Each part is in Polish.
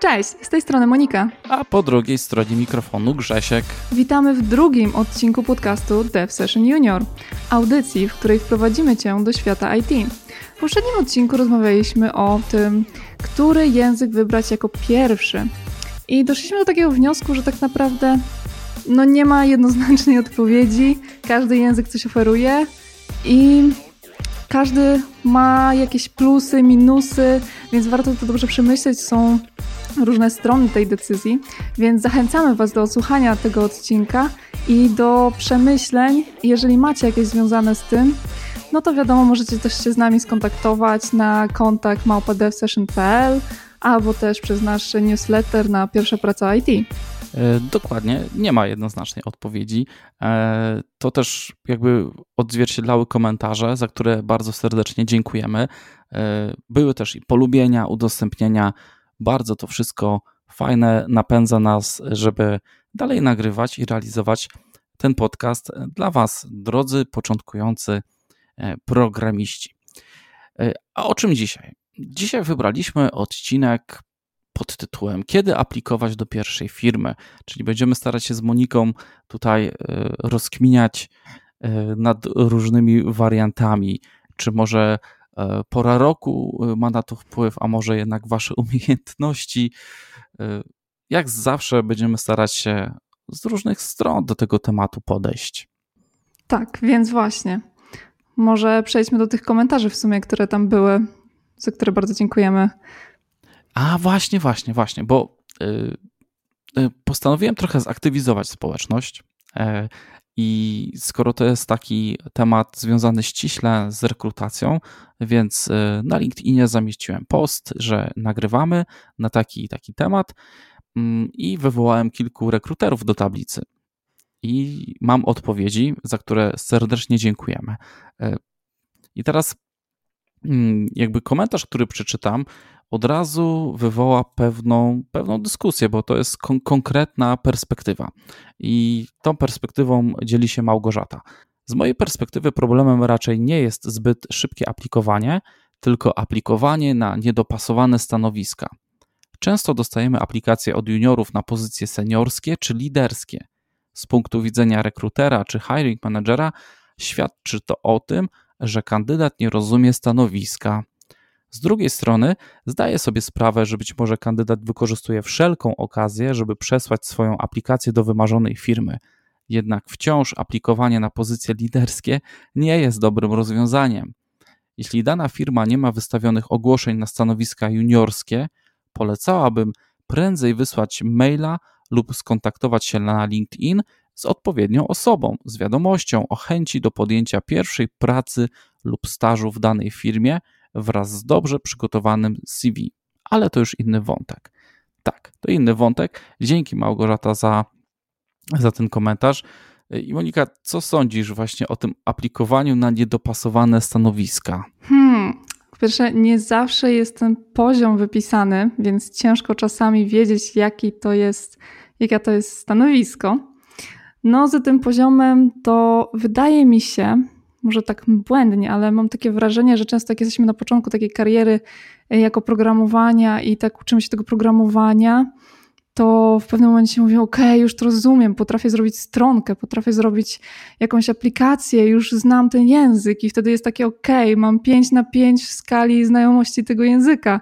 Cześć, z tej strony Monika. A po drugiej stronie mikrofonu Grzesiek. Witamy w drugim odcinku podcastu Dev Session Junior, audycji, w której wprowadzimy Cię do świata IT. W poprzednim odcinku rozmawialiśmy o tym, który język wybrać jako pierwszy. I doszliśmy do takiego wniosku, że tak naprawdę no nie ma jednoznacznej odpowiedzi. Każdy język coś oferuje i każdy ma jakieś plusy, minusy, więc warto to dobrze przemyśleć. Są różne strony tej decyzji, więc zachęcamy Was do odsłuchania tego odcinka i do przemyśleń. Jeżeli macie jakieś związane z tym, no to wiadomo, możecie też się z nami skontaktować na kontakt małpadevsession.pl albo też przez nasz newsletter na Pierwsza Praca IT. E, dokładnie, nie ma jednoznacznej odpowiedzi. E, to też jakby odzwierciedlały komentarze, za które bardzo serdecznie dziękujemy. E, były też i polubienia, udostępnienia. Bardzo to wszystko fajne, napędza nas, żeby dalej nagrywać i realizować ten podcast dla Was, drodzy początkujący programiści. A o czym dzisiaj? Dzisiaj wybraliśmy odcinek pod tytułem Kiedy aplikować do pierwszej firmy? Czyli będziemy starać się z Moniką tutaj e, rozkminiać e, nad różnymi wariantami, czy może e, pora roku ma na to wpływ, a może jednak wasze umiejętności. Jak zawsze będziemy starać się z różnych stron do tego tematu podejść. Tak, więc właśnie. Może przejdźmy do tych komentarzy w sumie, które tam były, za które bardzo dziękujemy. A właśnie, właśnie, właśnie, bo postanowiłem trochę zaktywizować społeczność. I skoro to jest taki temat związany ściśle z rekrutacją, więc y, na LinkedInie zamieściłem post, że nagrywamy na taki taki temat mm, i wywołałem kilku rekruterów do tablicy. I mam odpowiedzi, za które serdecznie dziękujemy. E, I teraz mm, jakby komentarz, który przeczytam, od razu wywoła pewną, pewną dyskusję, bo to jest kon konkretna perspektywa. I tą perspektywą dzieli się Małgorzata. Z mojej perspektywy problemem raczej nie jest zbyt szybkie aplikowanie, tylko aplikowanie na niedopasowane stanowiska. Często dostajemy aplikacje od juniorów na pozycje seniorskie czy liderskie. Z punktu widzenia rekrutera czy hiring managera świadczy to o tym, że kandydat nie rozumie stanowiska, z drugiej strony zdaję sobie sprawę, że być może kandydat wykorzystuje wszelką okazję, żeby przesłać swoją aplikację do wymarzonej firmy. Jednak wciąż aplikowanie na pozycje liderskie nie jest dobrym rozwiązaniem. Jeśli dana firma nie ma wystawionych ogłoszeń na stanowiska juniorskie, polecałabym prędzej wysłać maila lub skontaktować się na LinkedIn z odpowiednią osobą, z wiadomością o chęci do podjęcia pierwszej pracy lub stażu w danej firmie wraz z dobrze przygotowanym CV. Ale to już inny wątek. Tak, to inny wątek. Dzięki Małgorzata za, za ten komentarz. I Monika, co sądzisz właśnie o tym aplikowaniu na niedopasowane stanowiska? Hmm, po pierwsze, nie zawsze jest ten poziom wypisany, więc ciężko czasami wiedzieć, jaki to jest, jaka to jest stanowisko. No, za tym poziomem to wydaje mi się, może tak błędnie, ale mam takie wrażenie, że często jak jesteśmy na początku takiej kariery e, jako programowania i tak uczymy się tego programowania, to w pewnym momencie mówię, ok, już to rozumiem, potrafię zrobić stronkę, potrafię zrobić jakąś aplikację, już znam ten język i wtedy jest takie, ok, mam 5 na 5 w skali znajomości tego języka.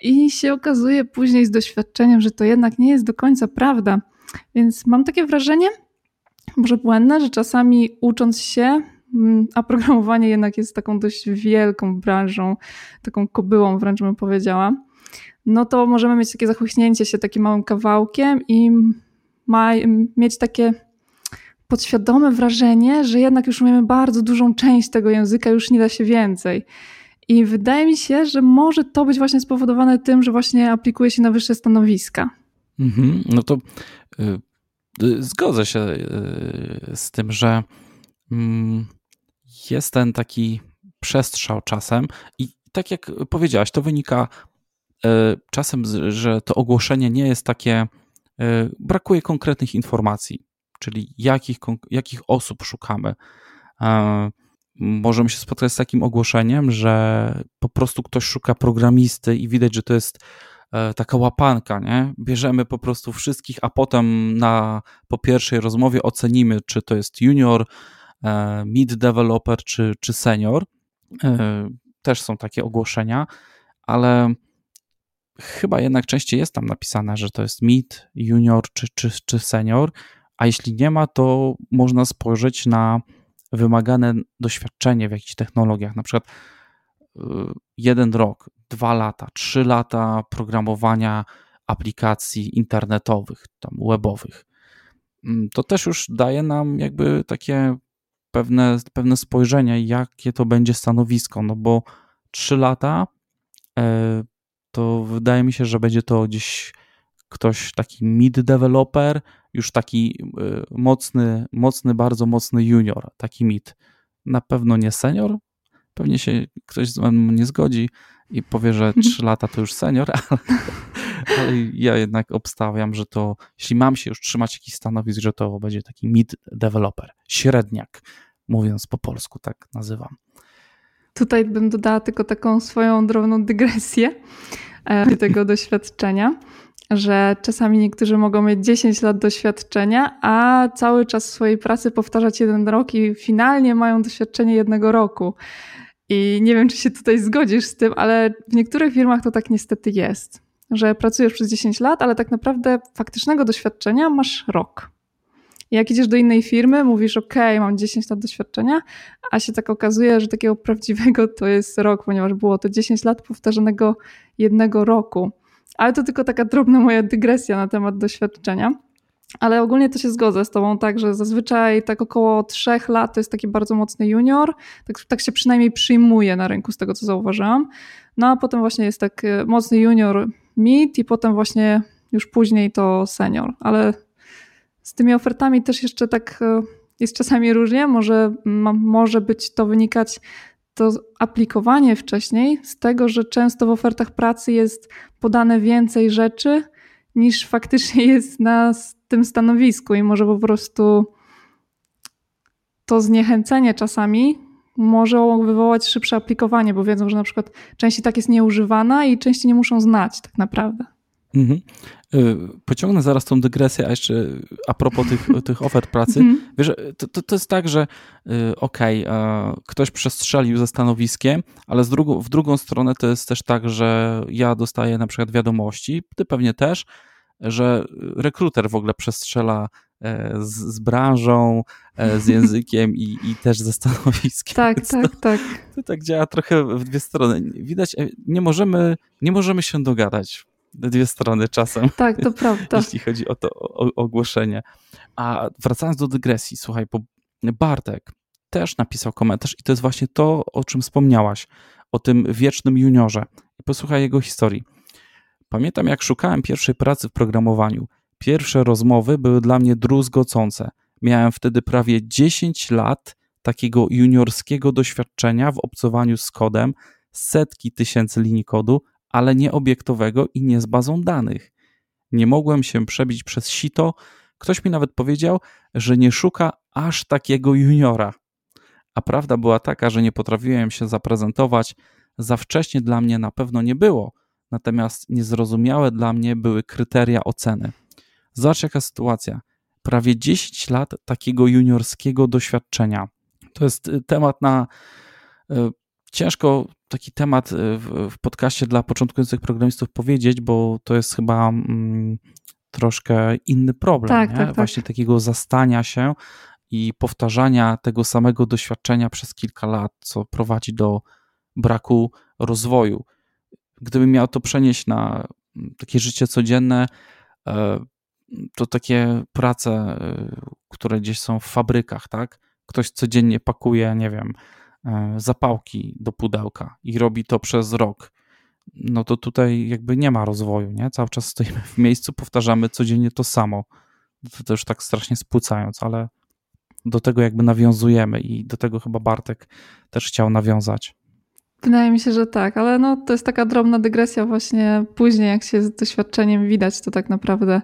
I się okazuje później z doświadczeniem, że to jednak nie jest do końca prawda. Więc mam takie wrażenie, może błędne, że czasami ucząc się, a programowanie jednak jest taką dość wielką branżą, taką kobyłą wręcz bym powiedziała, no to możemy mieć takie zachłyśnięcie się takim małym kawałkiem i ma, mieć takie podświadome wrażenie, że jednak już umiemy bardzo dużą część tego języka, już nie da się więcej. I wydaje mi się, że może to być właśnie spowodowane tym, że właśnie aplikuje się na wyższe stanowiska. Mhm, no to y, y, zgodzę się y, z tym, że mm, jest ten taki przestrzał czasem i tak jak powiedziałaś, to wynika e, czasem, że to ogłoszenie nie jest takie, e, brakuje konkretnych informacji, czyli jakich, jakich osób szukamy. E, możemy się spotkać z takim ogłoszeniem, że po prostu ktoś szuka programisty i widać, że to jest taka łapanka, nie? Bierzemy po prostu wszystkich, a potem na, po pierwszej rozmowie ocenimy, czy to jest junior, mid developer, czy, czy senior. E, też są takie ogłoszenia, ale chyba jednak częściej jest tam napisane, że to jest mid, junior czy, czy, czy senior, a jeśli nie ma, to można spojrzeć na wymagane doświadczenie w jakichś technologiach, na przykład y, jeden rok, dwa lata, trzy lata programowania aplikacji internetowych, tam webowych. Mm, to też już daje nam jakby takie pewne, pewne spojrzenie, jakie to będzie stanowisko, no bo trzy lata e, to wydaje mi się, że będzie to gdzieś ktoś taki mid developer, już taki y, mocny, mocny, bardzo mocny junior, taki mid. Na pewno nie senior. Pewnie się ktoś z mną nie zgodzi i powie, że 3 mhm. lata to już senior, ale, ale, ja jednak obstawiam, że to, jeśli mam się już trzymać jakiś stanowisk, że to będzie taki mid developer, średniak, mówiąc po polsku, tak nazywam. Tutaj bym dodała tylko taką swoją drobną dygresję e, tego doświadczenia że czasami niektórzy mogą mieć 10 lat doświadczenia, a cały czas swojej pracy powtarzać jeden rok i finalnie mają doświadczenie jednego roku. I nie wiem, czy się tutaj zgodzisz z tym, ale w niektórych firmach to tak niestety jest, że pracujesz przez 10 lat, ale tak naprawdę faktycznego doświadczenia masz rok. Jak idziesz do innej firmy, mówisz, OK, mam 10 lat doświadczenia, a się tak okazuje, że takiego prawdziwego to jest rok, ponieważ było to 10 lat powtarzanego jednego roku. Ale to tylko taka drobna moja dygresja na temat doświadczenia. Ale ogólnie to się zgodzę z Tobą, tak, że zazwyczaj tak około trzech lat to jest taki bardzo mocny junior. Tak, tak się przynajmniej przyjmuje na rynku, z tego co zauważyłam. No a potem właśnie jest tak e, mocny junior mid i potem właśnie już później to senior. Ale z tymi ofertami też jeszcze tak e, jest czasami różnie. Może, może być to wynikać to aplikowanie wcześniej z tego, że często w ofertach pracy jest podane więcej rzeczy niż faktycznie jest na tym stanowisku i może po prostu to zniechęcenie czasami może wywołać szybsze aplikowanie, bo wiedzą, że na przykład część tak jest nieużywana i części nie muszą znać tak naprawdę. Mhm. Y, pociągnę zaraz tą dygresję, a jeszcze a propos tych, tych ofert pracy. Mhm. Wiesz, to, to, to, jest tak, że y, okej, okay, ktoś przestrzelił ze stanowiskiem, ale z drugą, w drugą stronę to jest też tak, że ja dostaję na przykład wiadomości, ty pewnie też, że rekruter w ogóle przestrzela e, z, z branżą, e, z językiem i, i też ze stanowiskiem. Tak, Więc tak, to, tak. To tak działa trochę w dwie strony. Widać, e, nie możemy, nie możemy się dogadać dwie strony czasem. Tak, to prawda. jeśli chodzi o to o, ogłoszenie. A wracając do dygresji, słuchaj, bo Bartek też napisał komentarz i to jest właśnie to, o czym wspomniałaś, o tym wiecznym juniorze. I posłuchaj jego historii. Pamiętam, jak szukałem pierwszej pracy w programowaniu. Pierwsze rozmowy były dla mnie druzgocące. Miałem wtedy prawie 10 lat takiego juniorskiego doświadczenia w obcowaniu z kodem, setki tysięcy linii kodu, ale nie obiektowego i nie z bazą danych. Nie mogłem się przebić przez sito. Ktoś mi nawet powiedział, że nie szuka aż takiego juniora. A prawda była taka, że nie potrafiłem się zaprezentować. Za wcześnie dla mnie na pewno nie było, natomiast niezrozumiałe dla mnie były kryteria oceny. Zobacz, jaka sytuacja. Prawie 10 lat takiego juniorskiego doświadczenia. To jest y, temat na y, ciężko taki temat y, w, w podcaście dla początkujących programistów powiedzieć, bo to jest chyba mm, troszkę inny problem. Tak, tak, tak. Właśnie takiego zastania się i powtarzania tego samego doświadczenia przez kilka lat, co prowadzi do braku rozwoju. Gdybym miał to przenieść na mm, takie życie codzienne, e, to takie prace, e, które gdzieś są w fabrykach, tak? Ktoś codziennie pakuje, nie wiem, zapałki do pudełka i robi to przez rok, no to tutaj jakby nie ma rozwoju, nie? Cały czas stoimy w miejscu, powtarzamy codziennie to samo. To też tak strasznie spłucając, ale do tego jakby nawiązujemy i do tego chyba Bartek też chciał nawiązać. Wydaje mi się, że tak, ale no, to jest taka drobna dygresja właśnie później, jak się z doświadczeniem widać, to tak naprawdę,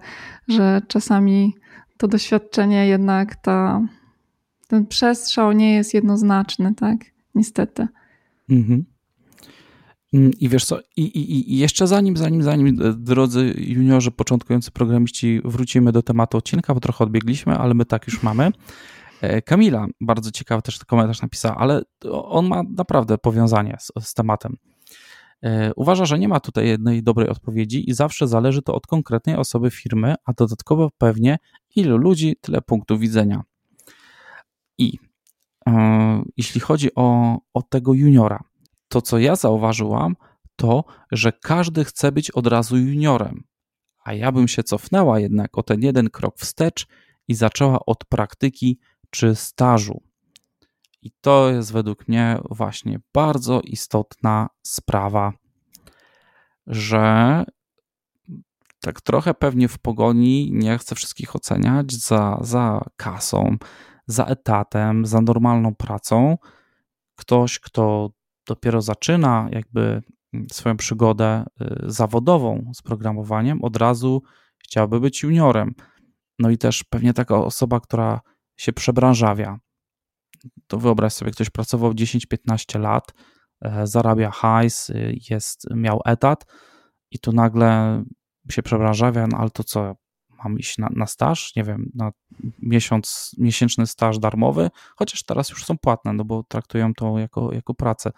że czasami to doświadczenie jednak ta, ten przestrzał nie jest jednoznaczny, tak? Niestety. Mhm. Mm, I wiesz co, i, i, i jeszcze zanim, zanim, zanim, e, drodzy juniorzy, początkujący programiści, wrócimy do tematu odcinka, bo trochę odbiegliśmy, ale my tak już mamy. E, Kamila bardzo ciekawy też komentarz napisała, ale on ma naprawdę powiązanie z, z tematem. E, uważa, że nie ma tutaj jednej dobrej odpowiedzi i zawsze zależy to od konkretnej osoby firmy, a dodatkowo pewnie ilu ludzi, tyle punktów widzenia. I jeśli chodzi o, o tego juniora, to co ja zauważyłam, to, że każdy chce być od razu juniorem. A ja bym się cofnęła jednak o ten jeden krok wstecz i zaczęła od praktyki czy stażu. I to jest według mnie właśnie bardzo istotna sprawa, że tak trochę pewnie w pogoni nie chcę wszystkich oceniać za, za kasą, za etatem, za normalną pracą. Ktoś, kto dopiero zaczyna jakby swoją przygodę y, zawodową z programowaniem, od razu chciałby być juniorem. No i też pewnie taka osoba, która się przebranżawia. To wyobraź sobie, ktoś pracował 10-15 lat, e, zarabia hajs, y, jest, miał etat i tu nagle się przebranżawia, no ale to co, mam iść na, na staż, nie wiem, na miesiąc, miesięczny staż darmowy, chociaż teraz już są płatne, no bo traktują to jako, jako pracę.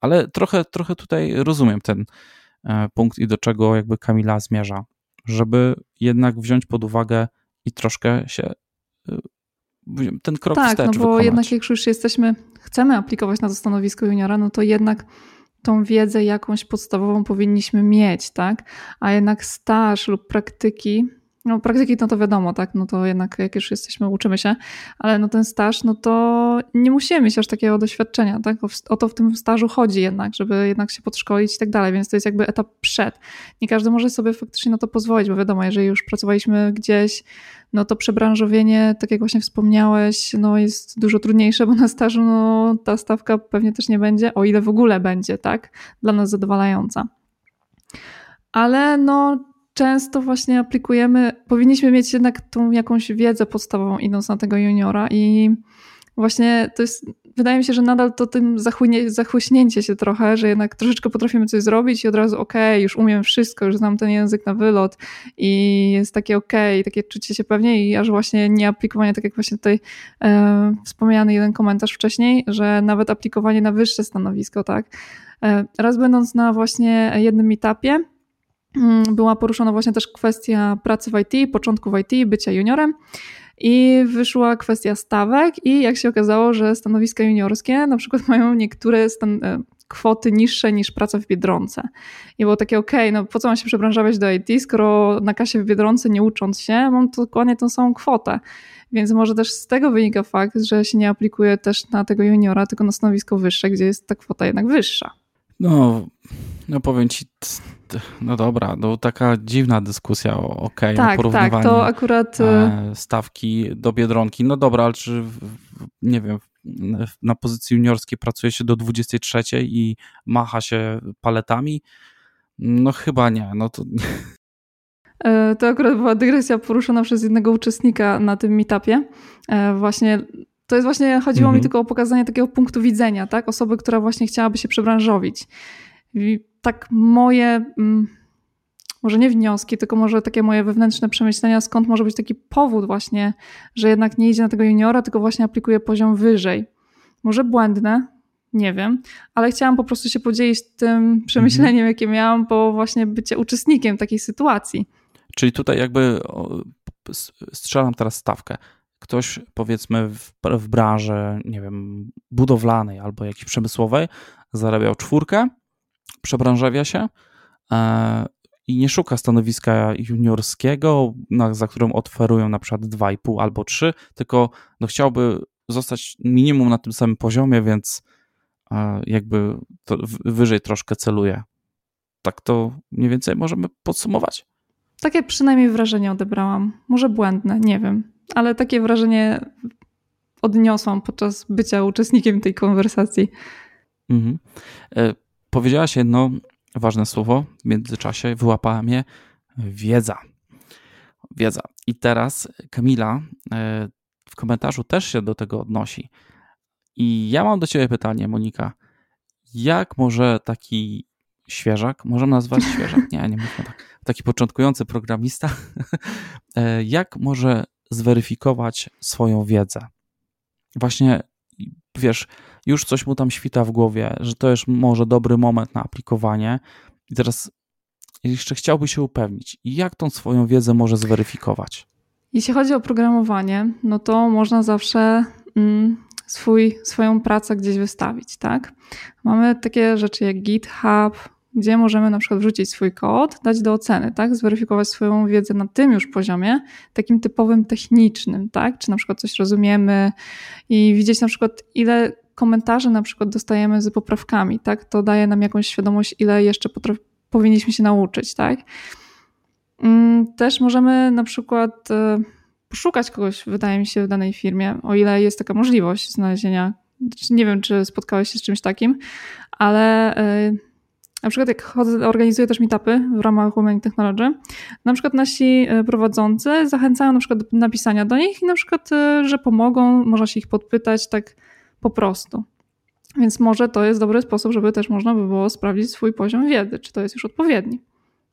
Ale trochę, trochę tutaj rozumiem ten e, punkt i do czego jakby Kamila zmierza, żeby jednak wziąć pod uwagę i troszkę się e, ten krok tak, wstecz no bo wykonać. jednak jak już jesteśmy, chcemy aplikować na to stanowisko juniora, no to jednak tą wiedzę jakąś podstawową powinniśmy mieć, tak? A jednak staż lub praktyki no, praktyki no to wiadomo, tak, no to jednak jak już jesteśmy, uczymy się, ale no ten staż, no to nie musimy mieć aż takiego doświadczenia, tak, o, to w tym stażu chodzi jednak, żeby jednak się podszkolić i tak dalej, więc to jest jakby etap przed. Nie każdy może sobie faktycznie na to pozwolić, bo wiadomo, jeżeli już pracowaliśmy gdzieś, no to przebranżowienie, tak jak właśnie wspomniałeś, no jest dużo trudniejsze, bo na stażu no ta stawka pewnie też nie będzie, o ile w ogóle będzie, tak, dla nas zadowalająca. Ale no często właśnie aplikujemy, powinniśmy mieć jednak tą jakąś wiedzę podstawową idąc na tego juniora i właśnie to jest, wydaje mi się, że nadal to tym zachłyśnięcie się trochę, że jednak troszeczkę potrafimy coś zrobić i od razu okej, okay, już umiem wszystko, już znam ten język na wylot i jest takie okej, okay, takie czucie się pewnie i aż właśnie nie aplikowanie, tak jak właśnie tutaj e, wspomniany jeden komentarz wcześniej, że nawet aplikowanie na wyższe stanowisko, tak. E, raz będąc na właśnie jednym meetupie, Mm, była poruszona właśnie też kwestia pracy w IT, początku w IT, bycia juniorem. I wyszła kwestia stawek, i jak się okazało, że stanowiska juniorskie na przykład mają niektóre stan- e, kwoty niższe niż praca w biedronce. I było takie, okej, okay, no po co mam się przebranżawiać do IT, skoro na kasie w biedronce nie ucząc się, mam dokładnie tą samą kwotę. Więc może też z tego wynika fakt, że się nie aplikuje też na tego juniora, tylko na stanowisko wyższe, gdzie jest ta kwota jednak wyższa. No, no powiem ci, no dobra, no taka dziwna dyskusja o OK, tak, porównywaniu tak, to akurat e, stawki do Biedronki. No dobra, ale czy nie wiem, na pozycji juniorskiej pracuje się do 23 i macha się paletami? No chyba nie, no to e, to akurat była dygresja poruszona przez jednego uczestnika na tym meetupie. E, właśnie to jest właśnie, chodziło mhm. mi tylko o pokazanie takiego punktu widzenia, tak? Osoby, która właśnie chciałaby się przebranżowić. I tak moje, mm, może nie wnioski, tylko może takie moje wewnętrzne przemyślenia, skąd może być taki powód właśnie, że jednak nie idzie na tego juniora, tylko właśnie aplikuje poziom wyżej. Może błędne, nie wiem, ale chciałam po prostu się podzielić tym przemyśleniem, mhm. jakie miałam po właśnie bycie uczestnikiem takiej sytuacji. Czyli tutaj jakby strzelam teraz stawkę ktoś powiedzmy w, w branży, nie wiem, budowlanej albo jakiejś przemysłowej zarabiał czwórkę, przebranżawia się e, i nie szuka stanowiska juniorskiego, na, za którym oferują na przykład 2,5 albo 3, tylko no, chciałby zostać minimum na tym samym poziomie, więc e, jakby wyżej troszkę celuje. Tak to mniej więcej możemy podsumować. Takie przynajmniej wrażenie odebrałam. Może błędne, nie wiem ale takie wrażenie odniosłam podczas bycia uczestnikiem tej konwersacji. Mhm. Powiedziałaś jedno ważne słowo w międzyczasie, wyłapała mnie wiedza. Wiedza. I teraz Kamila e, w komentarzu też się do tego odnosi. I ja mam do Ciebie pytanie, Monika. Jak może taki świeżak, możemy nazwać świeżak, nie, nie mówmy tak, taki początkujący programista, e, jak może zweryfikować swoją wiedzę? Właśnie, wiesz, już coś mu tam świta w głowie, że to jest może dobry moment na aplikowanie i teraz jeszcze chciałby się upewnić, jak tą swoją wiedzę może zweryfikować? Jeśli chodzi o programowanie, no to można zawsze mm, swój, swoją pracę gdzieś wystawić, tak? Mamy takie rzeczy jak GitHub, gdzie możemy na przykład wrzucić swój kod, dać do oceny, tak? Zweryfikować swoją wiedzę na tym już poziomie, takim typowym technicznym, tak? Czy na przykład coś rozumiemy i widzieć na przykład ile komentarzy na przykład dostajemy z poprawkami, tak? To daje nam jakąś świadomość, ile jeszcze powinniśmy się nauczyć, tak? Mm, też możemy na przykład e, poszukać kogoś, wydaje mi się, w danej firmie, o ile jest taka możliwość znalezienia. Nie wiem, czy spotkałeś się z czymś takim, ale e, na przykład jak chodzę, organizuję też meetupy w ramach Women Technology, na przykład nasi e, prowadzący zachęcają na przykład do napisania do nich i na przykład, że pomogą, można się ich podpytać tak po prostu. Więc może to jest dobry sposób, żeby też można by było sprawdzić swój poziom wiedzy, czy to jest już odpowiedni.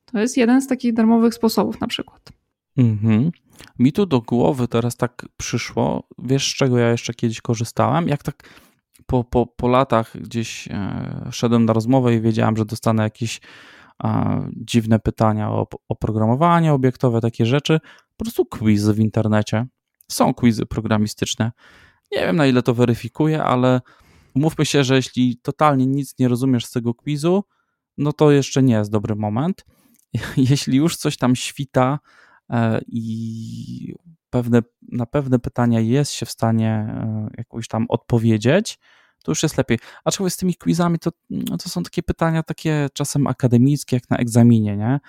To jest jeden z takich darmowych sposobów na przykład. Mhm. Mi tu do głowy teraz tak przyszło, wiesz z czego ja jeszcze kiedyś korzystałem? Jak tak po, po, po latach gdzieś e, szedłem na rozmowę i wiedziałem, że dostanę jakieś dziwne pytania o oprogramowanie obiektowe, takie rzeczy, po prostu quiz w internecie. Są quizy programistyczne. Nie wiem na ile to weryfikuje, ale umówmy się, że jeśli totalnie nic nie rozumiesz z tego quizu, no to jeszcze nie jest dobry moment. Jeśli już coś tam świta e, i pewne, na pewne pytania jest się w stanie e, jakoś tam odpowiedzieć, to już jest lepiej. Aczkolwiek z tymi quizami to, no to są takie pytania takie czasem akademickie, jak na egzaminie, nie?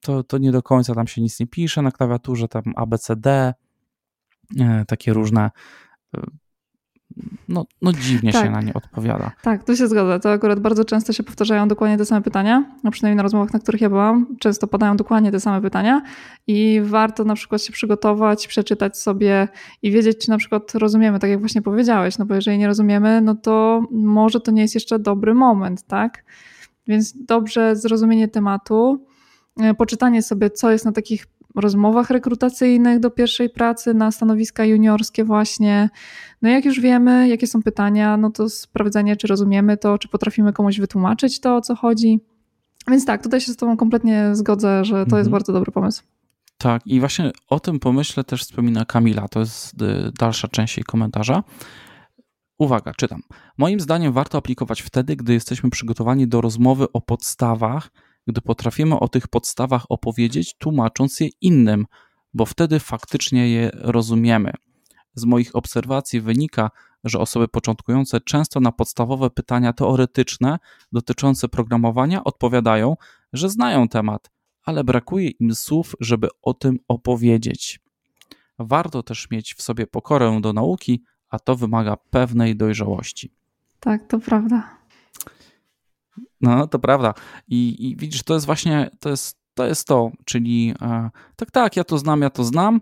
To, to nie do końca tam się nic nie pisze na klawiaturze, tam ABCD, e, takie różne no, no dziwnie tak. się na nie odpowiada. Tak, tu się zgodzę. To akurat bardzo często się powtarzają dokładnie te same pytania, a przynajmniej na rozmowach, na których ja byłam, często padają dokładnie te same pytania i warto na przykład się przygotować, przeczytać sobie i wiedzieć, czy na przykład rozumiemy, tak jak właśnie powiedziałeś, no bo jeżeli nie rozumiemy, no to może to nie jest jeszcze dobry moment, tak? Więc dobrze zrozumienie tematu, e, poczytanie sobie, co jest na takich rozmowach rekrutacyjnych do pierwszej pracy na stanowiska juniorskie właśnie. No jak już wiemy, jakie są pytania, no to sprawdzenie, czy rozumiemy to, czy potrafimy komuś wytłumaczyć to, o co chodzi. Więc tak, tutaj się z Tobą kompletnie zgodzę, że to mhm. jest bardzo dobry pomysł. Tak, i właśnie o tym pomyśle też wspomina Kamila, to jest y, dalsza część jej komentarza. Uwaga, czytam. Moim zdaniem warto aplikować wtedy, gdy jesteśmy przygotowani do rozmowy o podstawach gdy potrafimy o tych podstawach opowiedzieć, tłumacząc je innym, bo wtedy faktycznie je rozumiemy. Z moich obserwacji wynika, że osoby początkujące często na podstawowe pytania teoretyczne dotyczące programowania odpowiadają, że znają temat, ale brakuje im słów, żeby o tym opowiedzieć. Warto też mieć w sobie pokorę do nauki, a to wymaga pewnej dojrzałości. Tak, to prawda. No, to prawda. I, I, widzisz, to jest właśnie, to jest to, jest to czyli e, tak, tak, ja to znam, ja to znam,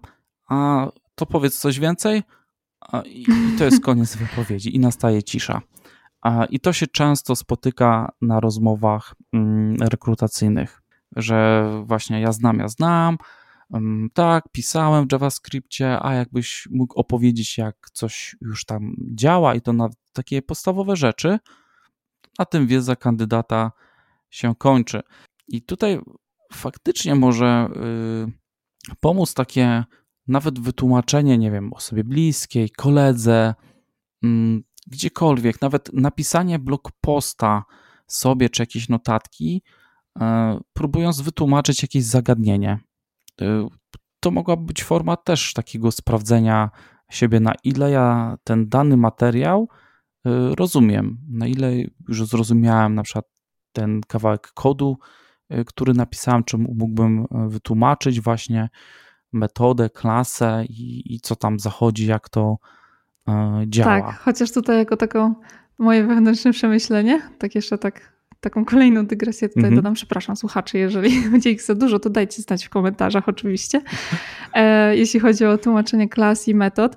a to powiedz coś więcej a, i, i, to jest koniec wypowiedzi i nastaje cisza. A, I to się często spotyka na rozmowach mm, rekrutacyjnych, że właśnie ja znam, ja znam, mm, tak, pisałem w JavaScriptie, a jakbyś mógł opowiedzieć, jak coś już tam działa i to na takie podstawowe rzeczy, na tym wiedza kandydata się kończy. I tutaj faktycznie może y, pomóc takie nawet wytłumaczenie, nie wiem, osobie bliskiej, koledze, mm, gdziekolwiek, nawet napisanie blog posta sobie czy jakieś notatki, y, próbując wytłumaczyć jakieś zagadnienie. Y, to mogłaby być forma też takiego sprawdzenia siebie, na ile ja ten dany materiał rozumiem, na ile już zrozumiałem na przykład ten kawałek kodu, y, który napisałem, czy mógłbym y, wytłumaczyć właśnie metodę, klasę i, i co tam zachodzi, jak to działa. Tak, chociaż tutaj jako taką moje wewnętrzne przemyślenie, tak jeszcze tak, taką kolejną dygresję tutaj mhm. dodam, przepraszam słuchaczy, jeżeli będzie ich za dużo, to dajcie znać w komentarzach oczywiście. E, jeśli chodzi o tłumaczenie klas i metod,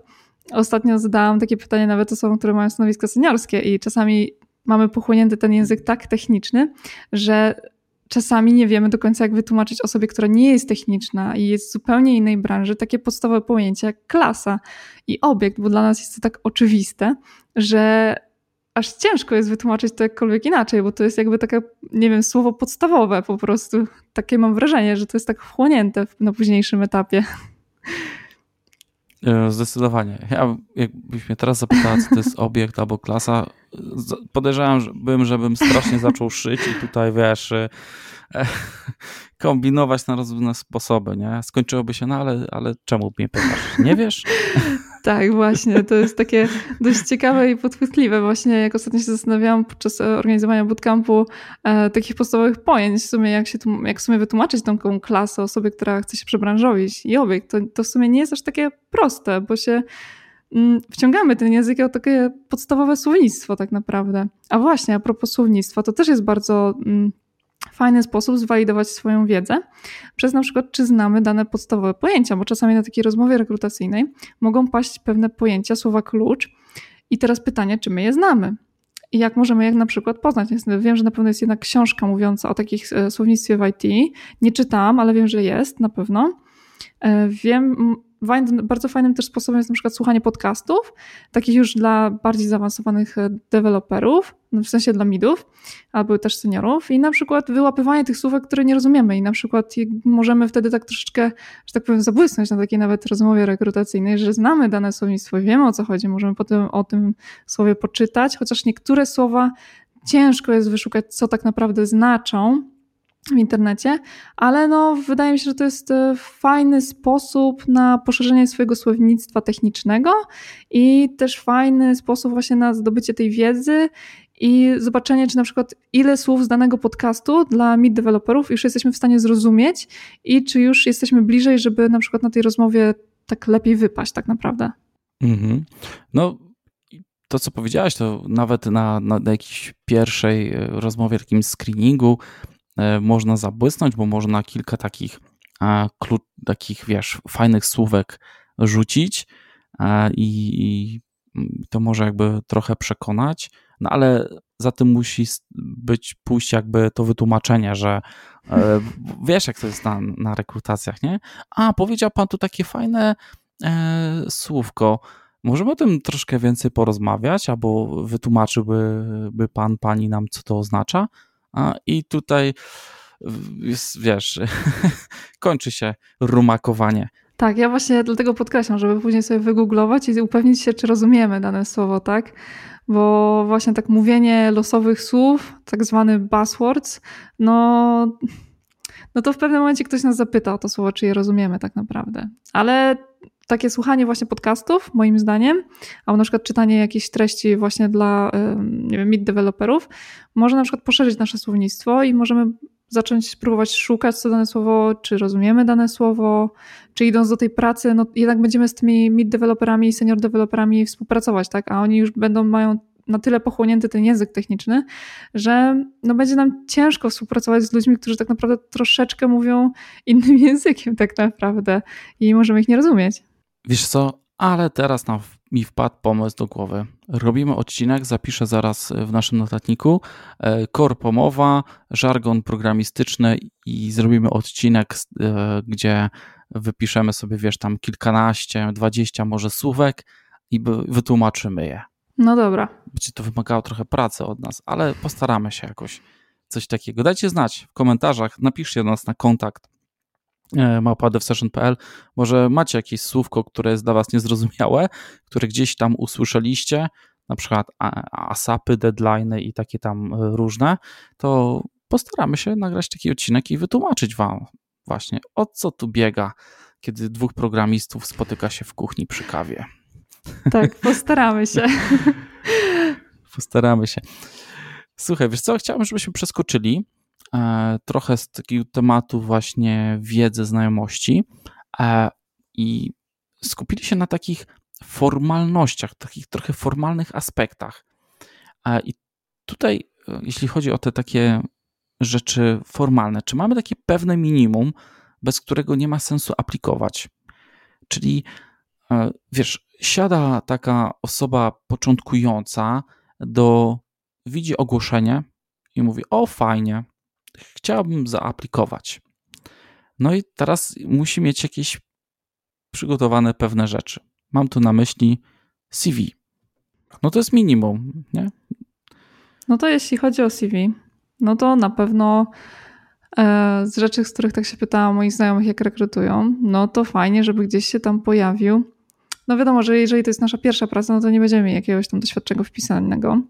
Ostatnio zadałam takie pytanie nawet osobom, które mają stanowiska seniorskie i czasami mamy pochłonięty ten język tak techniczny, że czasami nie wiemy do końca, jak wytłumaczyć osobie, która nie jest techniczna i jest z zupełnie innej branży, takie podstawowe pojęcia jak klasa i obiekt, bo dla nas jest to tak oczywiste, że aż ciężko jest wytłumaczyć to jakkolwiek inaczej, bo to jest jakby takie, nie wiem, słowo podstawowe po prostu. Takie mam wrażenie, że to jest tak wchłonięte na późniejszym etapie. E, zdecydowanie. Ja, jakbyś mnie teraz zapytała, co to jest obiekt albo klasa, podejrzewam, żebym strasznie zaczął szyć i tutaj, wiesz, e, kombinować na różne sposoby, nie? Skończyłoby się, no ale, ale czemu mnie pytasz? Nie wiesz? Tak, właśnie. To jest takie dość ciekawe i podchwytliwe. Właśnie jak ostatnio się zastanawiałam podczas organizowania bootcampu e, takich podstawowych pojęć, w sumie jak, się jak w sumie wytłumaczyć taką klasę osobie, która chce się przebranżowić i obiekt, to, to w sumie nie jest aż takie proste, bo się mm, wciągamy ten język jako takie podstawowe słownictwo tak naprawdę. A właśnie, a propos słownictwa, to też jest bardzo mm, fajny sposób zwalidować swoją wiedzę przez na przykład, czy znamy dane podstawowe pojęcia, bo czasami na takiej rozmowie rekrutacyjnej mogą paść pewne pojęcia, słowa klucz. I teraz pytanie, czy my je znamy? I jak możemy je na przykład poznać? Wiem, że na pewno jest jedna książka mówiąca o takich e, słownictwie w IT. Nie czytałam, ale wiem, że jest na pewno. E, wiem, bardzo fajnym też sposobem jest na przykład słuchanie podcastów, takich już dla bardziej zaawansowanych e, deweloperów, no w sensie dla midów, albo też seniorów. I na przykład wyłapywanie tych słówek, które nie rozumiemy. I na przykład możemy wtedy tak troszeczkę, że tak powiem, zabłysnąć na takiej nawet rozmowie rekrutacyjnej, że znamy dane słownictwo, wiemy o co chodzi, możemy potem o tym słowie poczytać, chociaż niektóre słowa ciężko jest wyszukać, co tak naprawdę znaczą, w internecie, ale no, wydaje mi się, że to jest e, fajny sposób na poszerzenie swojego słownictwa technicznego i też fajny sposób właśnie na zdobycie tej wiedzy i zobaczenie, czy na przykład ile słów z danego podcastu dla mid deweloperów już jesteśmy w stanie zrozumieć i czy już jesteśmy bliżej, żeby na przykład na tej rozmowie tak lepiej wypaść tak naprawdę. Mhm. No to, co powiedziałaś, to nawet na, na, jakiejś pierwszej e, rozmowie, takim screeningu, można zabłysnąć, bo można kilka takich, takich wiesz, fajnych słówek rzucić i, to może jakby trochę przekonać, no ale za tym musi być pójść jakby to wytłumaczenie, że e, wiesz jak to jest na, na rekrutacjach, nie? A, powiedział pan tu takie fajne e, słówko, Możemy o tym troszkę więcej porozmawiać, albo wytłumaczyłby by pan, pani nam, co to oznacza? A, I tutaj jest, wiesz, kończy się rumakowanie. Tak, ja właśnie dlatego podkreślam, żeby później sobie wygooglować i upewnić się, czy rozumiemy dane słowo, tak? Bo właśnie tak mówienie losowych słów, tak zwany buzzwords, no, no to w pewnym momencie ktoś nas zapyta o to słowo, czy je rozumiemy tak naprawdę. Ale takie słuchanie właśnie podcastów, moim zdaniem, albo na przykład czytanie jakichś treści właśnie dla, nie wiem, mid deweloperów, może na przykład poszerzyć nasze słownictwo i możemy zacząć próbować szukać co dane słowo, czy rozumiemy dane słowo, czy idąc do tej pracy, no jednak będziemy z tymi mid deweloperami i senior deweloperami współpracować, tak? A oni już będą, mają na tyle pochłonięty ten język techniczny, że no będzie nam ciężko współpracować z ludźmi, którzy tak naprawdę troszeczkę mówią innym językiem tak naprawdę i możemy ich nie rozumieć. Wiesz co, ale teraz nam, mi wpadł pomysł do głowy. Robimy odcinek, zapiszę zaraz w naszym notatniku, e, korpomowa, żargon programistyczny i zrobimy odcinek, e, gdzie wypiszemy sobie, wiesz, tam kilkanaście, dwadzieścia może słówek i wytłumaczymy je. No dobra. Będzie to wymagało trochę pracy od nas, ale postaramy się jakoś coś takiego. Dajcie znać w komentarzach, napiszcie do nas na kontakt E, małpa.devsession.pl. Może macie jakieś słówko, które jest dla Was niezrozumiałe, które gdzieś tam usłyszeliście, na przykład ASAPy, deadline'y i takie tam e, różne, to postaramy się nagrać taki odcinek i wytłumaczyć Wam właśnie o co tu biega, kiedy dwóch programistów spotyka się w kuchni przy kawie. Tak, postaramy się. postaramy się. Słuchaj, wiesz co, chciałbym, żebyśmy przeskoczyli trochę z takiego tematu właśnie wiedzy, znajomości e, i skupili się na takich formalnościach, takich trochę formalnych aspektach. E, I tutaj, jeśli chodzi o te takie rzeczy formalne, czy mamy takie pewne minimum, bez którego nie ma sensu aplikować? Czyli wiesz, siada taka osoba początkująca do widzi ogłoszenie i mówi: O, fajnie, chciałbym zaaplikować. No i teraz musi mieć jakieś przygotowane pewne rzeczy. Mam tu na myśli CV. No to jest minimum, nie? No to jeśli chodzi o CV, no to na pewno e, z rzeczy, z których tak się pytałam moich znajomych, jak rekrutują, no to fajnie, żeby gdzieś się tam pojawił. No wiadomo, że jeżeli to jest nasza pierwsza praca, no to nie będziemy jakiegoś tam doświadczenia wpisanego.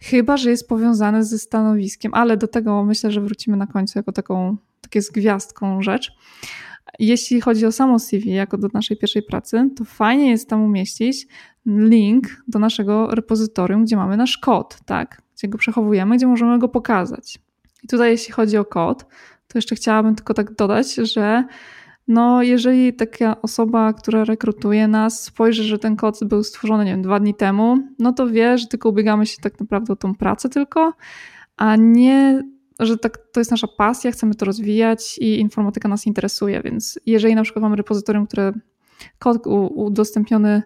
Chyba, że jest powiązane ze stanowiskiem, ale do tego myślę, że wrócimy na końcu jako taką, takie z gwiazdką rzecz. Jeśli chodzi o samo CV, jako do naszej pierwszej pracy, to fajnie jest tam umieścić link do naszego repozytorium, gdzie mamy nasz kod, tak? Gdzie go przechowujemy, gdzie możemy go pokazać. I tutaj, jeśli chodzi o kod, to jeszcze chciałabym tylko tak dodać, że no, jeżeli taka osoba, która rekrutuje nas, spojrzy, że ten kod był stworzony, nie wiem, dwa dni temu, no to wie, że tylko ubiegamy się tak naprawdę o tą pracę tylko, a nie że tak, to jest nasza pasja, chcemy to rozwijać i informatyka nas interesuje, więc jeżeli na przykład mamy repozytorium, które kod udostępniony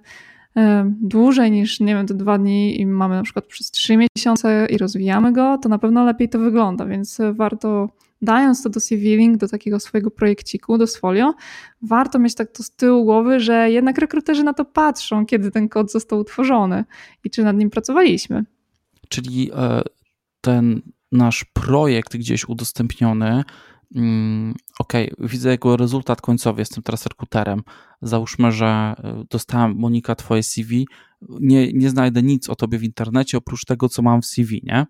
dłużej niż, nie wiem, te dwa dni i mamy na przykład przez trzy miesiące i rozwijamy go, to na pewno lepiej to wygląda, więc warto dając to do CV Link, do takiego swojego projekciku, do Sfolio, warto mieć tak to z tyłu głowy, że jednak rekruterzy na to patrzą, kiedy ten kod został utworzony i czy nad nim pracowaliśmy. Czyli e, ten nasz projekt gdzieś udostępniony, ok, widzę jego rezultat końcowy, jestem teraz rekruterem. Załóżmy, że e, dostałem Monika twoje CV, nie, nie znajdę nic o tobie w internecie oprócz tego, co mam w CV, nie?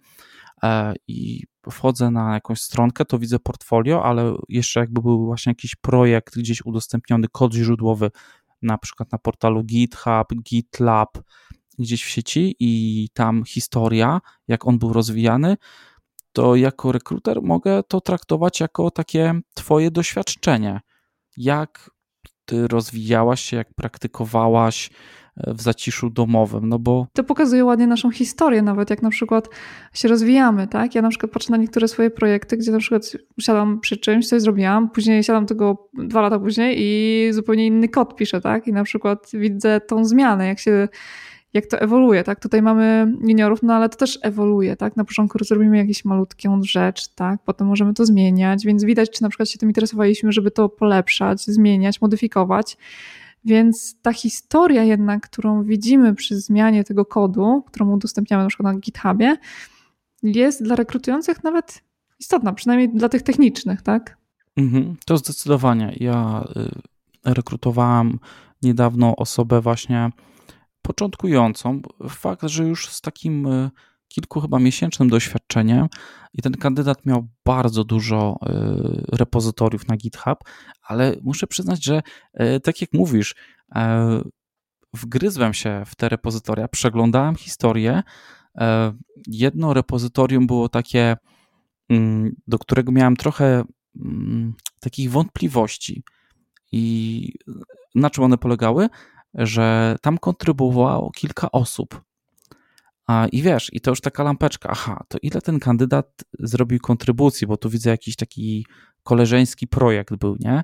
E, I wchodzę na jakąś stronkę, to widzę portfolio, ale jeszcze jakby był właśnie jakiś projekt gdzieś udostępniony, kod źródłowy, na przykład na portalu GitHub, GitLab, gdzieś w sieci i tam historia, jak on był rozwijany, to jako rekruter mogę to traktować jako takie Twoje doświadczenie. Jak Ty rozwijałaś się, jak praktykowałaś e, w zaciszu domowym, no bo... To pokazuje ładnie naszą historię, nawet jak na przykład się rozwijamy, tak? Ja na przykład patrzę na niektóre swoje projekty, gdzie na przykład siadam przy czymś, coś zrobiłam, później siadam tego dwa lata później i zupełnie inny kod piszę, tak? I na przykład widzę tą zmianę, jak się jak to ewoluuje, tak? Tutaj mamy juniorów, no ale to też ewoluuje, tak? Na początku zrobimy jakąś malutką rzecz, tak? Potem możemy to zmieniać, więc widać, czy na przykład się tym interesowaliśmy, żeby to polepszać, zmieniać, modyfikować. Więc ta historia jednak, którą widzimy przy zmianie tego kodu, którą udostępniamy na przykład na GitHubie, jest dla rekrutujących nawet istotna, przynajmniej dla tych technicznych, tak? Mhm, to zdecydowanie. Ja y, rekrutowałam niedawno osobę właśnie początkującą. Fakt, że już z takim e, kilku chyba miesięcznym doświadczeniem i ten kandydat miał bardzo dużo e, repozytoriów na GitHub, ale muszę przyznać, że e, tak jak mówisz, wgryzłem się w te repozytoria, przeglądałem historię. Jedno repozytorium było takie, mm, do którego miałem trochę mm, takich wątpliwości. I na czym one polegały? Że tam kontrybuowało kilka osób. A, I wiesz, i to już taka lampeczka, aha, to ile ten kandydat zrobił kontrybucji, bo tu widzę jakiś taki koleżeński projekt był, nie?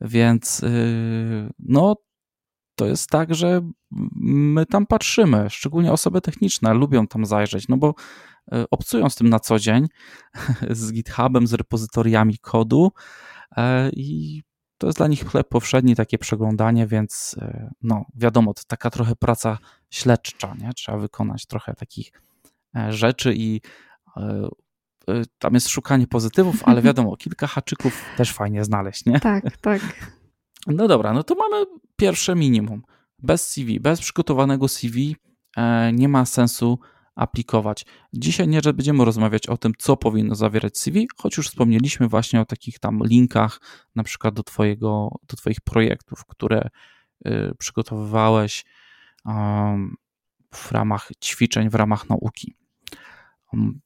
Więc yy, no, to jest tak, że my tam patrzymy, szczególnie osoby techniczne lubią tam zajrzeć, no bo yy, obcują z tym na co dzień, z GitHubem, z repozytoriami kodu yy, i to jest dla nich chleb powszedni, takie przeglądanie, więc e, no wiadomo, to taka trochę praca śledcza, nie? Trzeba wykonać trochę takich e, rzeczy i e, tam jest szukanie pozytywów, ale wiadomo, kilka haczyków też fajnie znaleźć, nie? Tak, tak. No dobra, no to mamy pierwsze minimum. Bez CV, bez przygotowanego CV nie ma sensu aplikować. Dzisiaj nie będziemy rozmawiać o tym, co powinno zawierać CV, choć już wspomnieliśmy właśnie o takich tam linkach, na przykład do, twojego, do Twoich projektów, które y, przygotowywałeś w ramach ćwiczeń, w ramach nauki.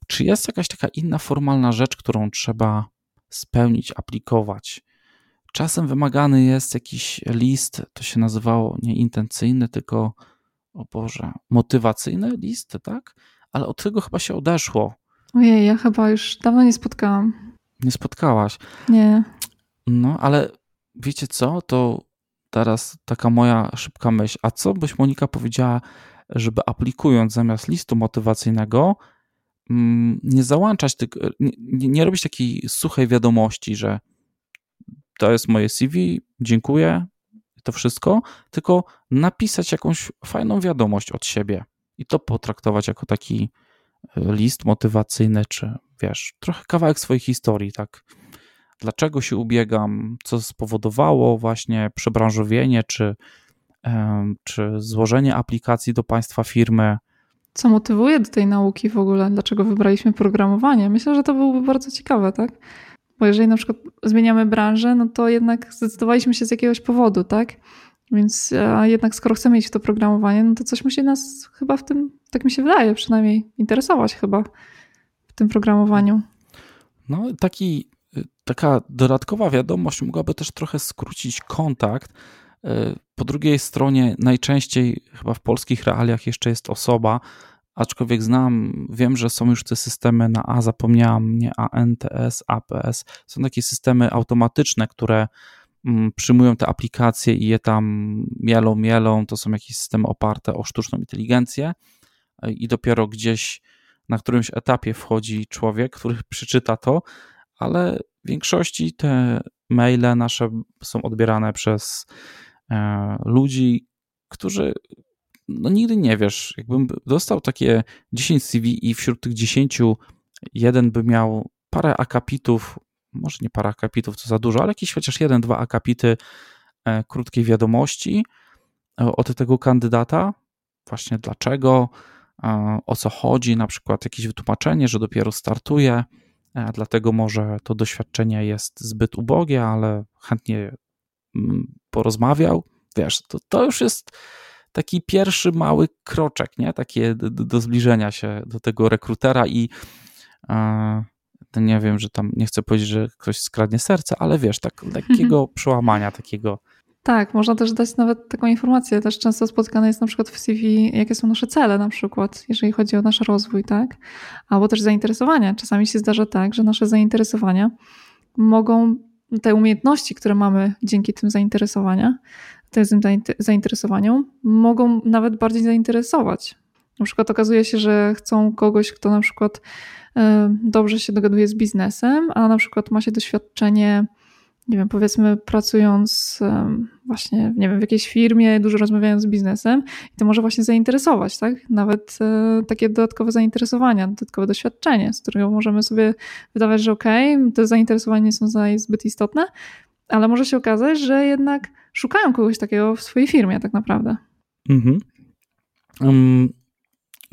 Czy jest jakaś taka inna formalna rzecz, którą trzeba spełnić, aplikować? Czasem wymagany jest jakiś list, to się nazywało nie intencyjny, tylko o Boże, motywacyjny list, tak? Ale od tego chyba się odeszło. Ojej, ja chyba już dawno nie spotkałam. Nie spotkałaś? Nie. No, ale wiecie co? To teraz taka moja szybka myśl. A co byś Monika powiedziała, żeby aplikując zamiast listu motywacyjnego, mm, nie załączać, nie, nie robić takiej suchej wiadomości, że to jest moje CV, dziękuję, to wszystko, tylko napisać jakąś fajną wiadomość od siebie i to potraktować jako taki e, list motywacyjny, czy wiesz, trochę kawałek swojej historii, tak? Dlaczego się ubiegam, co spowodowało właśnie przebranżowienie, czy, czy złożenie aplikacji do państwa firmy. Co motywuje do tej nauki w ogóle? Dlaczego wybraliśmy programowanie? Myślę, że to byłoby bardzo ciekawe, tak? Bo jeżeli na przykład zmieniamy branżę, no to jednak zdecydowaliśmy się z jakiegoś powodu, tak? Więc a jednak skoro chcemy w to programowanie, no to coś musi nas chyba w tym, tak mi się wydaje przynajmniej, interesować chyba w tym programowaniu. No taki, taka dodatkowa wiadomość mogłaby też trochę skrócić kontakt. Po drugiej stronie najczęściej chyba w polskich realiach jeszcze jest osoba, aczkolwiek znam, wiem, że są już te systemy na A, zapomniałam, nie ANTS, APS, są takie systemy automatyczne, które mm, przyjmują te aplikacje i je tam mielą, mielą, to są jakieś systemy oparte o sztuczną inteligencję. I dopiero gdzieś na którymś etapie wchodzi człowiek, który przeczyta to, ale w większości te maile nasze są odbierane przez e, ludzi, którzy no nigdy nie wiesz, jakbym dostał takie 10 CV i wśród tych 10 jeden by miał parę akapitów, może nie parę akapitów, to za dużo, ale jakiś chociaż jeden, dwa akapity e, krótkiej wiadomości e, od tego kandydata, właśnie dlaczego, e, o co chodzi, na przykład jakieś wytłumaczenie, że dopiero startuje, dlatego może to doświadczenie jest zbyt ubogie, ale chętnie mm, porozmawiał. Wiesz, to, to już jest taki pierwszy mały kroczek, nie? Takie do, do zbliżenia się do tego rekrutera i e, nie wiem, że tam nie chcę powiedzieć, że ktoś skradnie serce, ale wiesz, tak lekkiego przełamania takiego. Tak, można też dać nawet taką informację. Też często spotykane jest na przykład w CV, jakie są nasze cele, na przykład, jeżeli chodzi o nasz rozwój, tak? Albo też zainteresowania. Czasami się zdarza tak, że nasze zainteresowania mogą, te umiejętności, które mamy dzięki tym zainteresowania, tym zainteresowaniom, mogą nawet bardziej zainteresować. Na przykład okazuje się, że chcą kogoś, kto na przykład e, dobrze się dogaduje z biznesem, a na przykład ma się doświadczenie, nie wiem, powiedzmy pracując właśnie, nie wiem, w jakiejś firmie, dużo rozmawiając z biznesem i to może właśnie zainteresować, tak? Nawet e, takie dodatkowe zainteresowania, dodatkowe doświadczenie, z którego możemy sobie wydawać, że okej, okay, te zainteresowania nie są zbyt istotne, ale może się okazać, że jednak szukają kogoś takiego w swojej firmie tak naprawdę. Mhm. Um,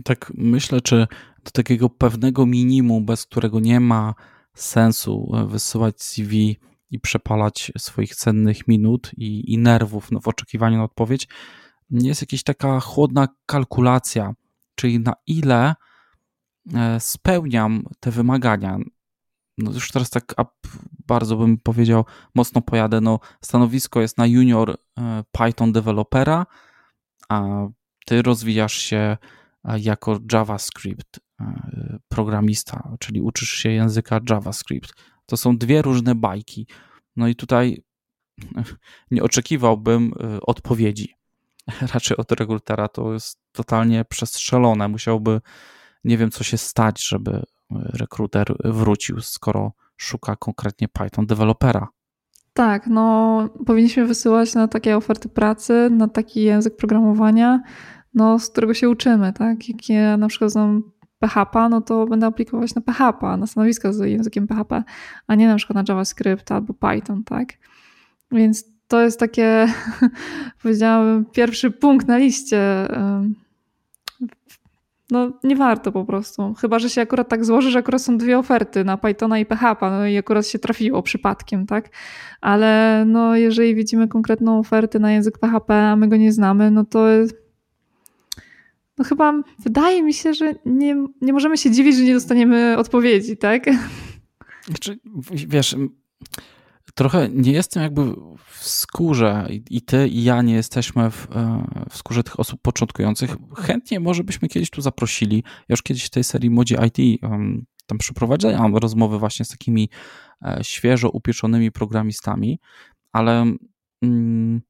tak myślę, czy do takiego pewnego minimum, bez którego nie ma sensu e, wysyłać CV i przepalać swoich cennych minut i, i nerwów no, w oczekiwaniu na odpowiedź, jest jakaś taka chłodna kalkulacja, czyli na ile e, spełniam te wymagania, no już teraz tak bardzo bym powiedział, mocno pojadę. No, stanowisko jest na junior e, Python dewelopera, a ty rozwijasz się e, jako JavaScript e, programista, czyli uczysz się języka JavaScript. To są dwie różne bajki. No i tutaj nie oczekiwałbym odpowiedzi. Raczej od rekrutera to jest totalnie przestrzelone. Musiałby, nie wiem, co się stać, żeby rekruter wrócił, skoro szuka konkretnie Python dewelopera. Tak, no powinniśmy wysyłać na takie oferty pracy, na taki język programowania, no, z którego się uczymy, tak? Jak ja na przykład znam PHP, no to będę aplikować na PHP, na stanowisko z językiem PHP, a nie na przykład na JavaScript albo Python, tak? Więc to jest takie, powiedziałabym, pierwszy punkt na liście no nie warto po prostu. Chyba, że się akurat tak złoży, że akurat są dwie oferty na Pythona i PHP, no i akurat się trafiło przypadkiem, tak? Ale no jeżeli widzimy konkretną ofertę na język PHP, a my go nie znamy, no to no chyba wydaje mi się, że nie, nie możemy się dziwić, że nie dostaniemy odpowiedzi, tak? Znaczy, wiesz, trochę nie jestem jakby w skórze i ty i ja nie jesteśmy w, e, w skórze tych osób początkujących. Chętnie może byśmy kiedyś tu zaprosili. Ja już kiedyś w tej serii Modzi IT tam przeprowadzałem rozmowy właśnie z takimi e, świeżo upieczonymi programistami, ale mm,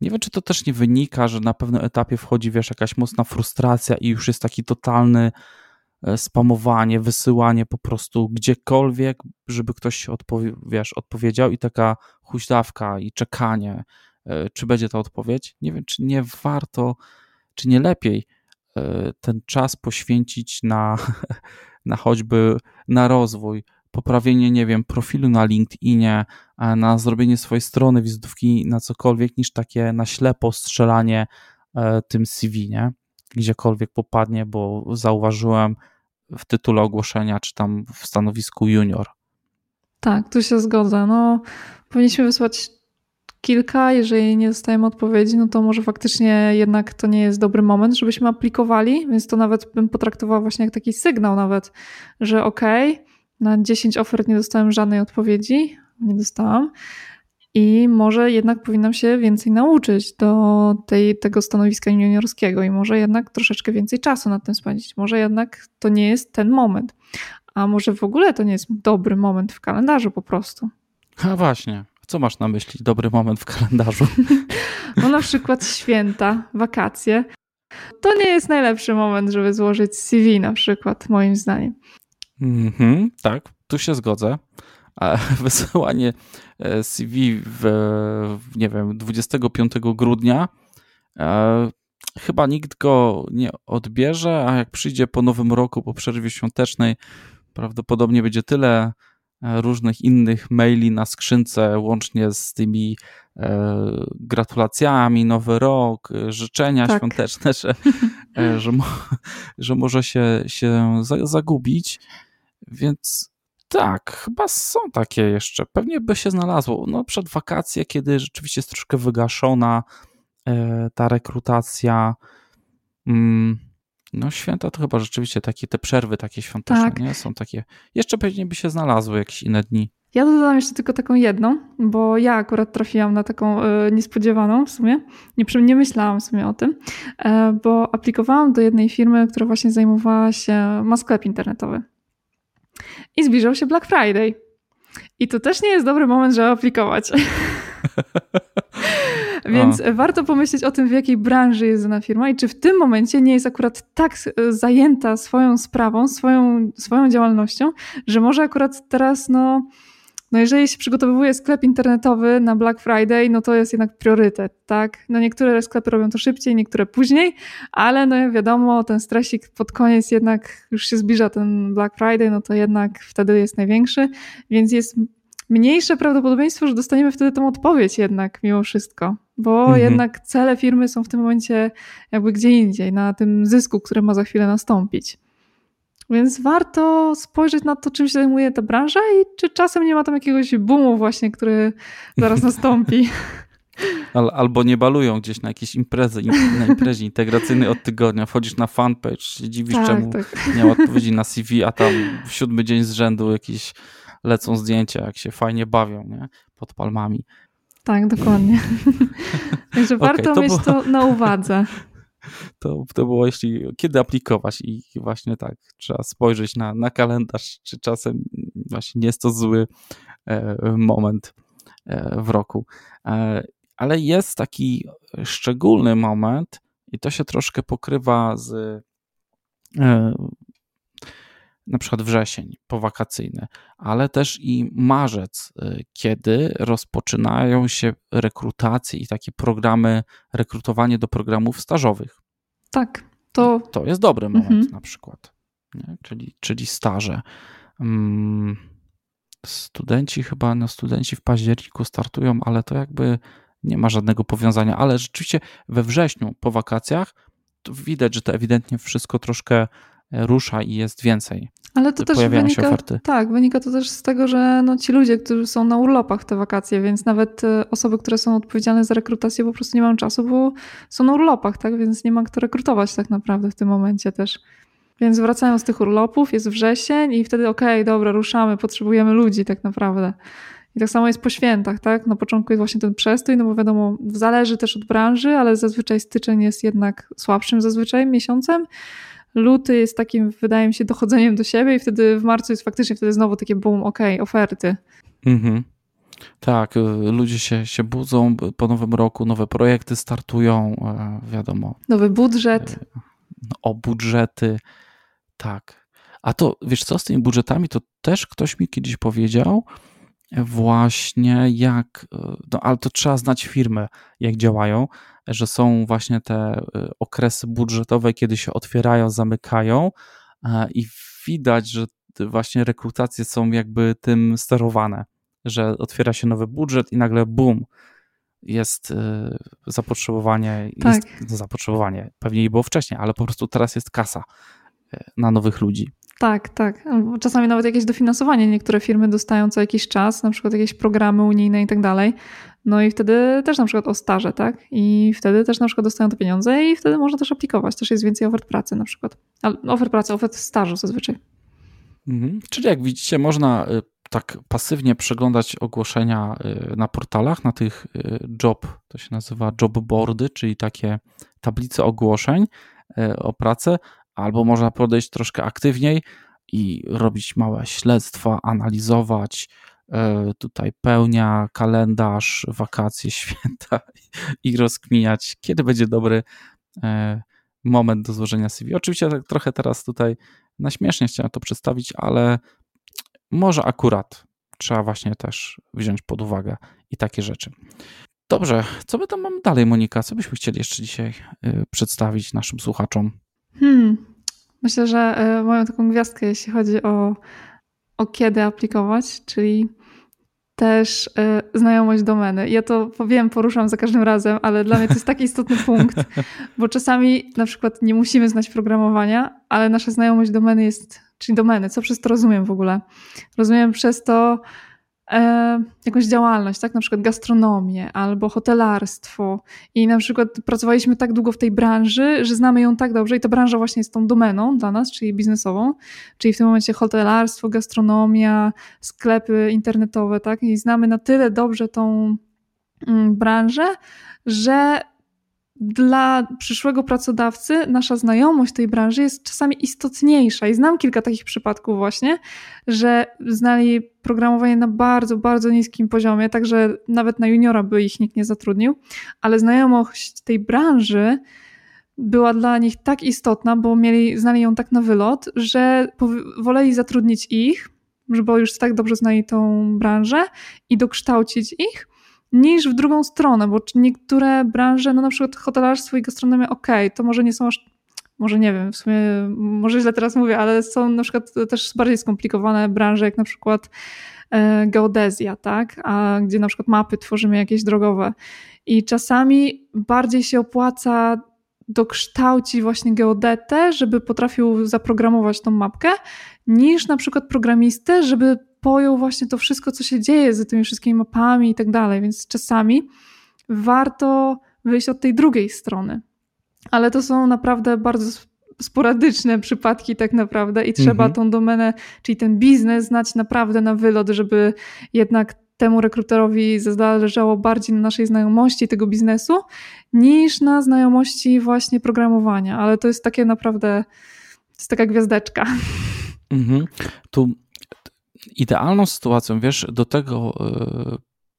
nie wiem, czy to też nie wynika, że na pewnym etapie wchodzi, wiesz, jakaś mocna frustracja i już jest taki totalny spamowanie, wysyłanie po prostu gdziekolwiek, żeby ktoś odpowie, wiesz, odpowiedział i taka huśtawka i czekanie, e, czy będzie ta odpowiedź. Nie wiem, czy nie warto, czy nie lepiej ten czas poświęcić na, na choćby na rozwój, poprawienie, nie wiem, profilu na LinkedInie, na zrobienie swojej strony, wizytówki, na cokolwiek, niż takie na ślepo strzelanie e, tym CV, nie? Gdziekolwiek popadnie, bo zauważyłem w tytule ogłoszenia, czy tam w stanowisku junior. Tak, tu się zgodzę. No, powinniśmy wysłać kilka, jeżeli nie dostajemy odpowiedzi, no to może faktycznie jednak to nie jest dobry moment, żebyśmy aplikowali, więc to nawet bym potraktowała właśnie jak taki sygnał nawet, że okej, okay, na 10 ofert nie dostałem żadnej odpowiedzi, nie dostałam. I może jednak powinnam się więcej nauczyć do tej, tego stanowiska juniorskiego i może jednak troszeczkę więcej czasu nad tym spędzić. Może jednak to nie jest ten moment. A może w ogóle to nie jest dobry moment w kalendarzu po prostu. A właśnie. Co masz na myśli? Dobry moment w kalendarzu? No na przykład święta, wakacje. To nie jest najlepszy moment, żeby złożyć CV na przykład, moim zdaniem. Mhm, tak, tu się zgodzę. A wysyłanie CV w, nie wiem, 25 grudnia e, chyba nikt go nie odbierze, a jak przyjdzie po nowym roku, po przerwie świątecznej, prawdopodobnie będzie tyle e, różnych innych maili na skrzynce, łącznie z tymi e, gratulacjami, nowy rok, życzenia tak. świąteczne, że, że, mo, że może się, się zagubić. Więc tak, chyba są takie jeszcze. Pewnie by się znalazło. No, przed wakacje, kiedy rzeczywiście jest troszkę wygaszona e, ta rekrutacja. Mm, no, święta to chyba rzeczywiście takie, te przerwy takie świąteczne, tak. nie? Są takie. Jeszcze pewnie by się znalazły jakieś inne dni. Ja dodam jeszcze tylko taką jedną, bo ja akurat trafiłam na taką e, niespodziewaną w sumie. Nie, nie myślałam w sumie o tym, e, bo aplikowałam do jednej firmy, która właśnie zajmowała się, ma sklep internetowy. I zbliżał się Black Friday. I to też nie jest dobry moment, żeby aplikować. Więc o. warto pomyśleć o tym, w jakiej branży jest dana firma i czy w tym momencie nie jest akurat tak e, zajęta swoją sprawą, swoją, swoją działalnością, że może akurat teraz no, no jeżeli się przygotowuje sklep internetowy na Black Friday, no to jest jednak priorytet, tak? No niektóre sklepy robią to szybciej, niektóre później, ale no wiadomo, ten stresik pod koniec jednak już się zbliża ten Black Friday, no to jednak wtedy jest największy, więc jest mniejsze prawdopodobieństwo, że dostaniemy wtedy tą odpowiedź jednak mimo wszystko, bo mhm. jednak cele firmy są w tym momencie jakby gdzie indziej, na tym zysku, który ma za chwilę nastąpić. Więc warto spojrzeć na to, czym się zajmuje ta branża i czy czasem nie ma tam jakiegoś boomu właśnie, który zaraz nastąpi. Albo nie balują gdzieś na jakieś imprezy, na imprezie integracyjnej od tygodnia. Wchodzisz na fanpage, się dziwisz, tak, czemu tak. nie ma odpowiedzi na CV, a tam w siódmy dzień z rzędu jakieś lecą zdjęcia, jak się fajnie bawią nie? pod palmami. Tak, dokładnie. Także okay, warto to mieć było... to na uwadze to, to było jeśli kiedy aplikować i właśnie tak, trzeba spojrzeć na, na kalendarz, czy czasem właśnie nie jest to zły e, moment e, w roku. E, ale jest taki szczególny moment i to się troszkę pokrywa z na przykład wrzesień powakacyjny, ale też i marzec, kiedy rozpoczynają się rekrutacje i takie programy, rekrutowanie do programów stażowych. Tak, to. To jest dobry moment mhm. na przykład, nie? Czyli, czyli staże. Hmm, studenci chyba, no studenci w październiku startują, ale to jakby nie ma żadnego powiązania, ale rzeczywiście we wrześniu po wakacjach widać, że to ewidentnie wszystko troszkę rusza i jest więcej. Ale to też wynika, tak, wynika to też z tego, że no, ci ludzie, którzy są na urlopach te wakacje, więc nawet e, osoby, które są odpowiedzialne za rekrutację po prostu nie mają czasu, bo są na urlopach, tak, więc nie ma kto rekrutować tak naprawdę w tym momencie też. Więc wracają z tych urlopów, jest wrzesień i wtedy okej, okay, dobra, ruszamy, potrzebujemy ludzi tak naprawdę. I tak samo jest po świętach, tak? Na początku jest właśnie ten przestój, no bo wiadomo, zależy też od branży, ale zazwyczaj styczeń jest jednak słabszym zazwyczaj miesiącem luty jest takim, wydaje mi się, dochodzeniem do siebie i wtedy w marcu jest faktycznie wtedy znowu takie boom, ok, oferty. Mhm. Tak, y, ludzie się, się budzą po nowym roku, nowe projekty startują, e, wiadomo. Nowy budżet. E, o budżety, tak. A to, wiesz co, z tymi budżetami, to też ktoś mi kiedyś powiedział, właśnie jak, no ale to trzeba znać firmy, jak działają, że są właśnie te y, okresy budżetowe, kiedy się otwierają, zamykają i widać, że właśnie rekrutacje są jakby tym sterowane, że otwiera się nowy budżet i nagle bum, jest y, zapotrzebowanie, tak. jest no, zapotrzebowanie, pewnie i było wcześniej, ale po prostu teraz jest kasa na nowych ludzi. Tak, tak. Czasami nawet jakieś dofinansowanie niektóre firmy dostają co jakiś czas, na przykład jakieś programy unijne i tak dalej. No i wtedy też na przykład o staże, tak? I wtedy też na przykład dostają te pieniądze i wtedy można też aplikować. Też jest więcej ofert pracy na przykład. Ofert pracy, ofert stażu zazwyczaj. Mhm. Czyli jak widzicie, można y, tak pasywnie przeglądać ogłoszenia y, na portalach, na tych y, job, to się nazywa job boardy, czyli takie tablice ogłoszeń o pracę, albo można podejść troszkę aktywniej i robić małe śledztwa, analizować, tutaj pełnia, kalendarz, wakacje, święta i rozkminiać, kiedy będzie dobry moment do złożenia CV. Oczywiście tak trochę teraz tutaj na śmiesznie chciałem to przedstawić, ale może akurat trzeba właśnie też wziąć pod uwagę i takie rzeczy. Dobrze, co my tam mamy dalej, Monika? Co byśmy chcieli jeszcze dzisiaj y, przedstawić naszym słuchaczom? Hmm. Myślę, że mają taką gwiazdkę, jeśli chodzi o, o kiedy aplikować, czyli też y, znajomość domeny. Ja to wiem, poruszam za każdym razem, ale dla mnie to jest taki istotny punkt, bo czasami na przykład nie musimy znać programowania, ale nasza znajomość domeny jest, czyli domeny, co przez to rozumiem w ogóle? Rozumiem przez to e, jakąś działalność, tak? Na przykład gastronomię albo hotelarstwo. I na przykład pracowaliśmy tak długo w tej branży, że znamy ją tak dobrze i ta branża właśnie jest tą domeną dla nas, czyli biznesową, czyli w tym momencie hotelarstwo, gastronomia, sklepy internetowe, tak? I znamy na tyle dobrze tą mm, branżę, że dla przyszłego pracodawcy nasza znajomość tej branży jest czasami istotniejsza. I znam kilka takich przypadków właśnie, że znali programowanie na bardzo, bardzo niskim poziomie, także nawet na juniora by ich nikt nie zatrudnił, ale znajomość tej branży była dla nich tak istotna, bo mieli, znali ją tak na wylot, że woleli zatrudnić ich, bo już tak dobrze znali tą branżę i dokształcić ich, niż w drugą stronę, bo niektóre branże, no na przykład hotelarstwo i gastronomia, ok, to może nie są aż, może nie wiem, w sumie, może źle teraz mówię, ale są na przykład też bardziej skomplikowane branże, jak na przykład e, geodezja, tak, a gdzie na przykład mapy tworzymy jakieś drogowe. I czasami bardziej się opłaca dokształcić właśnie geodetę, żeby potrafił zaprogramować tą mapkę, niż na przykład programistę, żeby pojął właśnie to wszystko, co się dzieje z tymi wszystkimi mapami i tak dalej. Więc czasami warto wyjść od tej drugiej strony. Ale to są naprawdę bardzo sporadyczne przypadki tak naprawdę i trzeba mhm. tą domenę, czyli ten biznes znać naprawdę na wylot, żeby jednak temu rekruterowi zależało bardziej na naszej znajomości tego biznesu niż na znajomości właśnie programowania. Ale to jest takie naprawdę, to jest taka gwiazdeczka. Mhm. Tu idealną sytuacją, wiesz, do tego, e,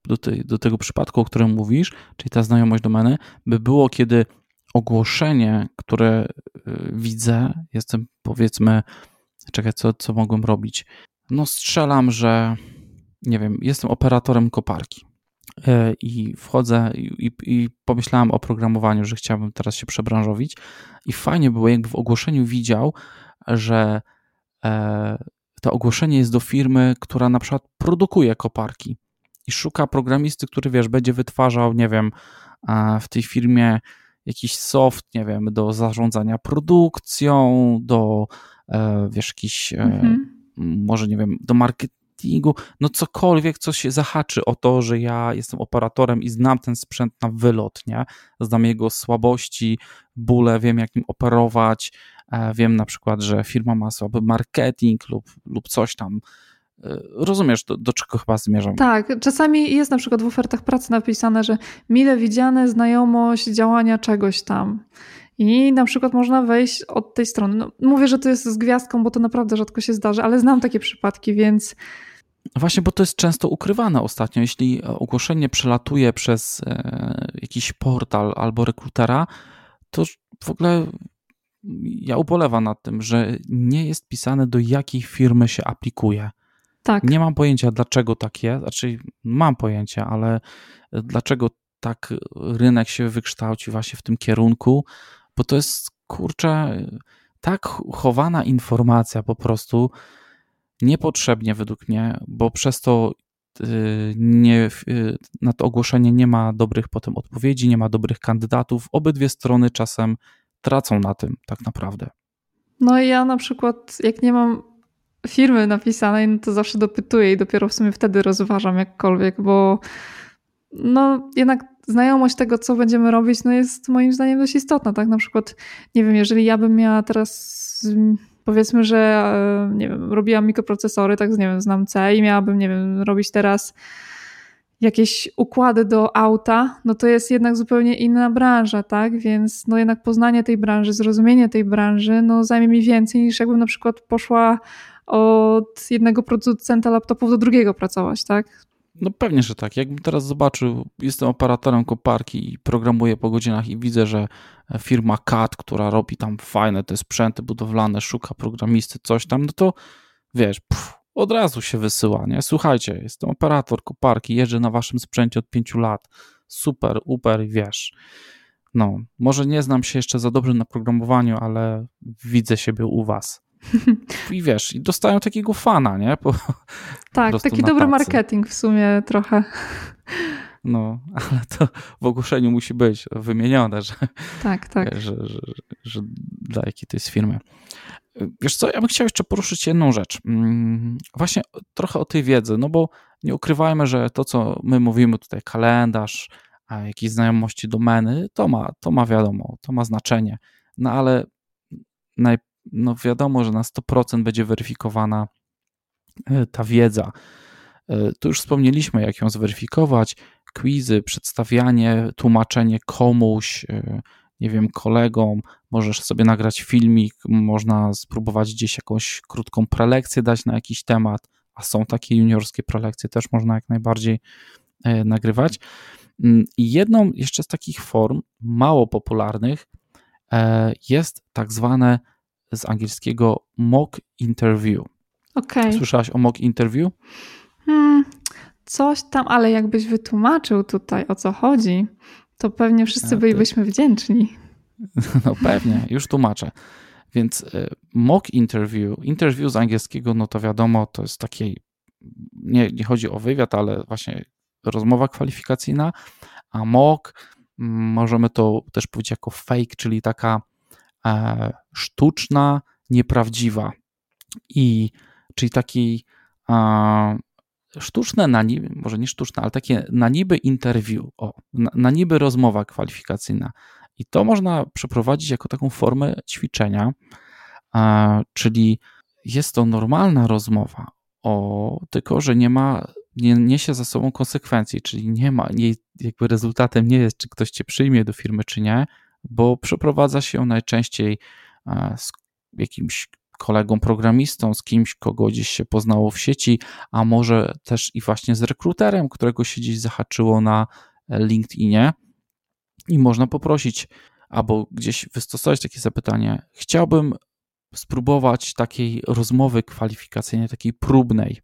do, tej, do tego przypadku, o którym mówisz, czyli ta znajomość domeny, by było, kiedy ogłoszenie, które e, widzę, jestem powiedzmy, czekaj, co, co mogłem robić? No strzelam, że nie wiem, jestem operatorem koparki e, i wchodzę i, i, pomyślałem o programowaniu, że chciałbym teraz się przebranżowić i fajnie było, jakby w ogłoszeniu widział, że to ogłoszenie jest do firmy, która na przykład produkuje koparki i szuka programisty, który wiesz, będzie wytwarzał, nie wiem, w tej firmie jakiś soft, nie wiem, do zarządzania produkcją, do e, wiesz, jakiś, e, mhm. może nie wiem, do marketingu, no cokolwiek, co się zahaczy o to, że ja jestem operatorem i znam ten sprzęt na wylot, nie? Znam jego słabości, bóle, wiem jak nim operować, Wiem na przykład, że firma ma słaby marketing lub, lub coś tam. E, rozumiesz, do, do, czego chyba zmierzam? Tak, czasami jest na przykład w ofertach pracy napisane, że mile widziane znajomość działania czegoś tam. I na przykład można wejść od tej strony. No, mówię, że to jest z gwiazdką, bo to naprawdę rzadko się zdarzy, ale znam takie przypadki, więc. Właśnie, bo to jest często ukrywane ostatnio. Jeśli ogłoszenie przelatuje przez e, jakiś portal albo rekrutera, to w ogóle ja ubolewam nad tym, że nie jest pisane do jakiej firmy się aplikuje. Tak. Nie mam pojęcia, dlaczego tak jest. Znaczy, mam pojęcie, ale dlaczego tak rynek się wykształci właśnie w tym kierunku, bo to jest kurczę, tak chowana informacja po prostu niepotrzebnie według mnie, bo przez to y, nie, y, na to ogłoszenie nie ma dobrych potem odpowiedzi, nie ma dobrych kandydatów. Obydwie strony czasem tracą na tym tak naprawdę. No i ja na przykład, jak nie mam firmy napisanej, no to zawsze dopytuję i dopiero w sumie wtedy rozważam jakkolwiek, bo no jednak znajomość tego, co będziemy robić, no jest moim zdaniem dość istotna, tak? Na przykład, nie wiem, jeżeli ja bym miała teraz powiedzmy, że e, nie wiem, robiłam mikroprocesory, tak nie wiem, znam C i miałabym, nie wiem, robić teraz jakieś układy do auta, no to jest jednak zupełnie inna branża, tak? Więc no jednak poznanie tej branży, zrozumienie tej branży, no zajmie mi więcej niż jakbym na przykład poszła od jednego producenta laptopów do drugiego pracować, tak? No pewnie, że tak. Jakbym teraz zobaczył, jestem operatorem koparki i programuję po godzinach i widzę, że firma CAD, która robi tam fajne te sprzęty budowlane, szuka programisty, coś tam, no to wiesz, pff, od razu się wysyła, nie? Słuchajcie, jestem operator koparki, jeżdżę na waszym sprzęcie od pięciu lat. Super, uper, wiesz. No, może nie znam się jeszcze za dobrze na programowaniu, ale widzę siebie u was. I wiesz, i dostają takiego fana, nie? Po, tak, taki dobry tacy. marketing w sumie trochę. No, ale to w ogłoszeniu musi być wymienione, że, tak, tak. że, że, że, dla jakiej to jest firmy. Wiesz co, ja bym chciał jeszcze poruszyć jedną rzecz. Mm, właśnie trochę o tej wiedzy, no bo nie ukrywajmy, że to, co my mówimy tutaj, kalendarz, jakieś znajomości domeny, to ma, to ma wiadomo, to ma znaczenie. No ale naj, no wiadomo, że na 100% będzie weryfikowana e, ta wiedza. E, tu już wspomnieliśmy, jak ją zweryfikować. Quizy, przedstawianie, tłumaczenie komuś, e, nie wiem, kolegom. Możesz sobie nagrać filmik, można spróbować gdzieś jakąś krótką prelekcję dać na jakiś temat, a są takie juniorskie prelekcje, też można jak najbardziej nagrywać. Mm, I jedną jeszcze z takich form mało popularnych jest tak zwane z angielskiego mock interview. Okay. Słyszałaś o mock interview? Hmm, coś tam, ale jakbyś wytłumaczył tutaj o co chodzi, to pewnie wszyscy bylibyśmy wdzięczni. No pewnie, już tłumaczę. Więc y, mock interview, interview z angielskiego, no to wiadomo, to jest takie, nie, nie chodzi o wywiad, ale właśnie rozmowa kwalifikacyjna, a mock możemy to też powiedzieć jako fake, czyli taka E, sztuczna, nieprawdziwa. I czyli taki e, sztuczne na niby, może nie sztuczne, ale takie na niby interview, o, na, na niby rozmowa kwalifikacyjna. I to można przeprowadzić jako taką formę ćwiczenia, e, czyli jest to normalna rozmowa, o, tylko że nie ma, nie niesie za sobą konsekwencji, czyli nie ma, nie, jakby rezultatem nie jest, czy ktoś cię przyjmie do firmy, czy nie, bo przeprowadza się najczęściej z jakimś kolegą programistą, z kimś, kogo gdzieś się poznało w sieci, a może też i właśnie z rekruterem, którego się gdzieś zahaczyło na LinkedInie i można poprosić albo gdzieś wystosować takie zapytanie. Chciałbym spróbować takiej rozmowy kwalifikacyjnej, takiej próbnej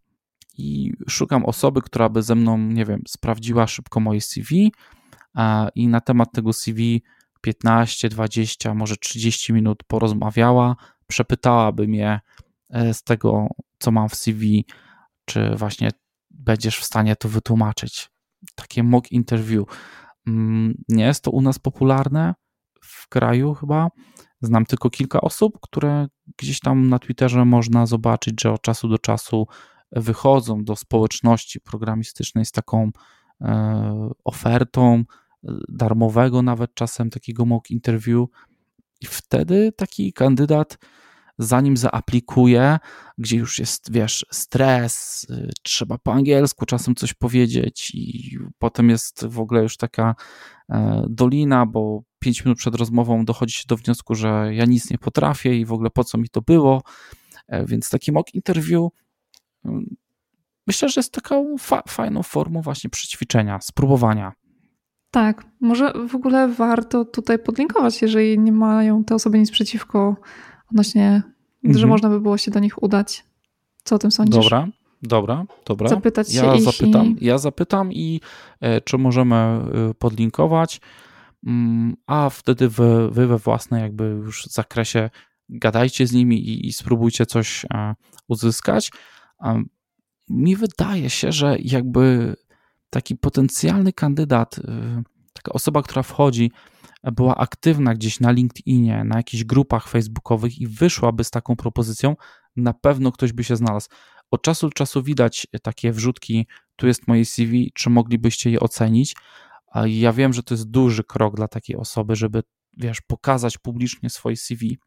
i szukam osoby, która by ze mną, nie wiem, sprawdziła szybko moje CV i na temat tego CV 15, 20, może 30 minut porozmawiała, przepytałaby mnie e, z tego, co mam w CV, czy właśnie będziesz w stanie to wytłumaczyć. Takie mock interview. Mm, nie jest to u nas popularne w kraju chyba. Znam tylko kilka osób, które gdzieś tam na Twitterze można zobaczyć, że od czasu do czasu wychodzą do społeczności programistycznej z taką e, ofertą, darmowego nawet czasem takiego mock interview i wtedy taki kandydat zanim zaaplikuje, gdzie już jest, wiesz, stres, y, trzeba po angielsku czasem coś powiedzieć i potem jest w ogóle już taka e, dolina, bo pięć minut przed rozmową dochodzi się do wniosku, że ja nic nie potrafię i w ogóle po co mi to było, e, więc taki mock interview myślę, że jest taką fa fajną formą właśnie przećwiczenia, spróbowania Tak, może w ogóle warto tutaj podlinkować, jeżeli nie mają te osoby nic przeciwko odnośnie, mhm. że można by było się do nich udać. Co o tym sądzisz? Dobra, dobra, dobra. Zapytać ja się zapytam, i... Ja zapytam i e, czy możemy e, podlinkować, mm, a wtedy wy, wy we własnej jakby już zakresie gadajcie z nimi i, i spróbujcie coś e, uzyskać. Mi wydaje się, że jakby taki potencjalny kandydat, y, taka osoba, która wchodzi, była aktywna gdzieś na LinkedInie, na jakichś grupach facebookowych i wyszłaby z taką propozycją, na pewno ktoś by się znalazł. Od czasu do czasu widać takie wrzutki, tu jest moje CV, czy moglibyście je ocenić? Ja wiem, że to jest duży krok dla takiej osoby, żeby, wiesz, pokazać publicznie swoje CV,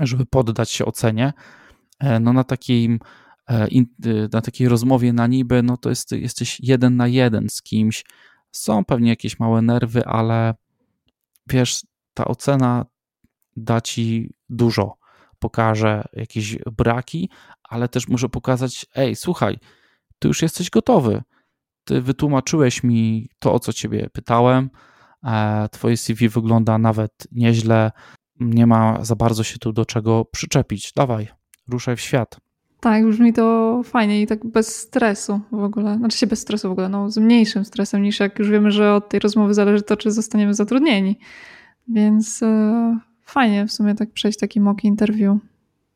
żeby poddać się ocenie. E, no na takim na takiej rozmowie na niby, no to jest, jesteś jeden na jeden z kimś. Są pewnie jakieś małe nerwy, ale wiesz, ta ocena da ci dużo. Pokaże jakieś braki, ale też może pokazać, ej, słuchaj, ty już jesteś gotowy. Ty wytłumaczyłeś mi to, o co ciebie pytałem. E, twoje CV wygląda nawet nieźle. Nie ma za bardzo się tu do czego przyczepić. Dawaj, ruszaj w świat. Tak, brzmi to fajnie i tak bez stresu w ogóle. Znaczy się bez stresu w ogóle, no z mniejszym stresem niż jak już wiemy, że od tej rozmowy zależy to, czy zostaniemy zatrudnieni. Więc e, fajnie w sumie tak przejść taki mock interview.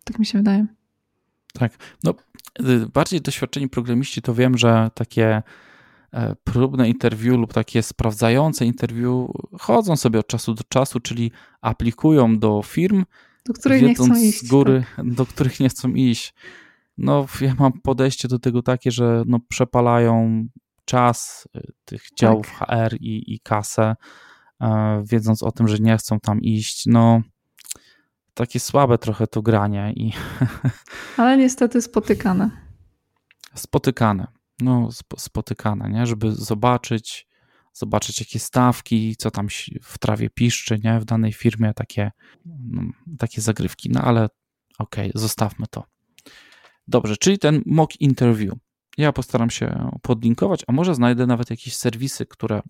Tak mi się wydaje. Tak. No, y, bardziej doświadczeni programiści to wiem, że takie e, próbne interview lub takie sprawdzające interview chodzą sobie od czasu do czasu, czyli aplikują do firm, do których nie chcą iść. z góry, tak. do których nie chcą iść no ja mam podejście do tego takie, że no, przepalają czas y, tych działów tak. HR i, i kasę, e, wiedząc o tym, że nie chcą tam iść. No takie słabe trochę to granie. I Ale niestety spotykane. Spotykane. No, spotykane, nie? Żeby zobaczyć, zobaczyć jakie stawki, co tam w trawie piszczy, nie? W danej firmie takie, no, takie zagrywki. No ale okej, okay, zostawmy to. Dobrze, czyli ten mock interview. Ja postaram się podlinkować, a może znajdę nawet jakieś serwisy, które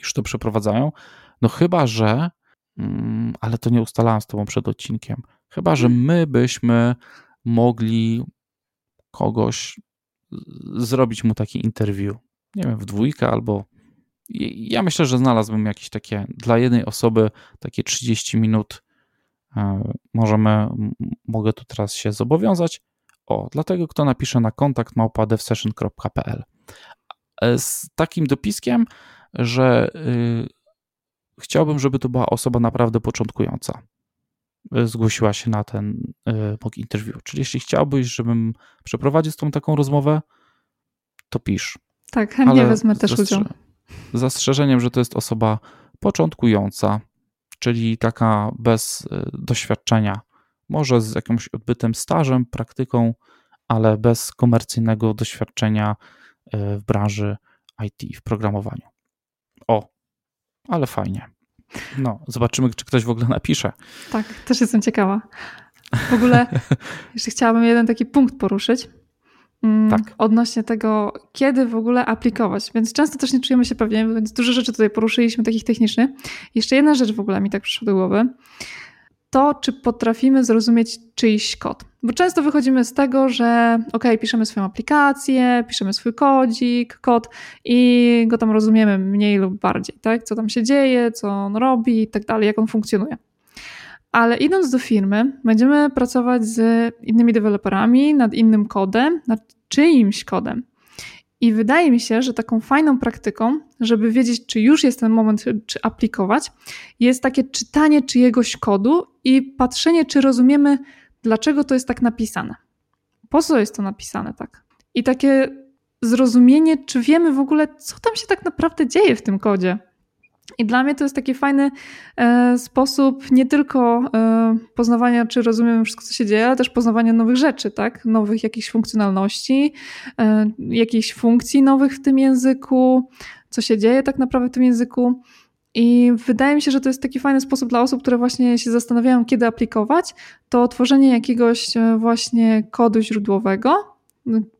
już to przeprowadzają. No chyba, że, mm, ale to nie ustalałem z Tobą przed odcinkiem, chyba, że my byśmy mogli kogoś zrobić mu taki interview. Nie wiem, w dwójkę albo. Ja myślę, że znalazłbym jakieś takie dla jednej osoby takie 30 minut. E, możemy, mogę tu teraz się zobowiązać o, dlatego kto napisze na kontakt małpa.devsession.pl e, z takim dopiskiem, że y, chciałbym, żeby to była osoba naprawdę początkująca. E, zgłosiła się na ten y, mock interview. Czyli jeśli chciałbyś, żebym przeprowadził z tą taką rozmowę, to pisz. Tak, chętnie Ale wezmę też udział. Zastrzeżeniem, że to jest osoba początkująca, czyli taka bez doświadczenia może z jakimś odbytym stażem, praktyką, ale bez komercyjnego doświadczenia e, w branży IT, w programowaniu. O, ale fajnie. No, zobaczymy, czy ktoś w ogóle napisze. Tak, też jestem ciekawa. W ogóle jeszcze chciałabym jeden taki punkt poruszyć. Mm, tak. Odnośnie tego, kiedy w ogóle aplikować. Więc często też nie czujemy się pewnie, więc dużo rzeczy tutaj poruszyliśmy, takich technicznych. Jeszcze jedna rzecz w ogóle mi tak przyszła do głowy to, czy potrafimy zrozumieć czyjś kod. Bo często wychodzimy z tego, że ok, piszemy swoją aplikację, piszemy swój kodzik, kod i go tam rozumiemy mniej lub bardziej, tak? Co tam się dzieje, co on robi i tak dalej, jak on funkcjonuje. Ale idąc do firmy, będziemy pracować z innymi deweloperami nad innym kodem, nad czyimś kodem. I wydaje mi się, że taką fajną praktyką, żeby wiedzieć, czy już jest ten moment, czy aplikować, jest takie czytanie czyjegoś kodu i patrzenie, czy rozumiemy, dlaczego to jest tak napisane. Po co jest to napisane tak? I takie zrozumienie, czy wiemy w ogóle, co tam się tak naprawdę dzieje w tym kodzie. I dla mnie to jest taki fajny e, sposób nie tylko e, poznawania, czy rozumiemy wszystko, co się dzieje, ale też poznawania nowych rzeczy, tak? Nowych jakichś funkcjonalności, e, jakichś funkcji nowych w tym języku, co się dzieje tak naprawdę w tym języku. I wydaje mi się, że to jest taki fajny sposób dla osób, które właśnie się zastanawiają, kiedy aplikować, to tworzenie jakiegoś e, właśnie kodu źródłowego,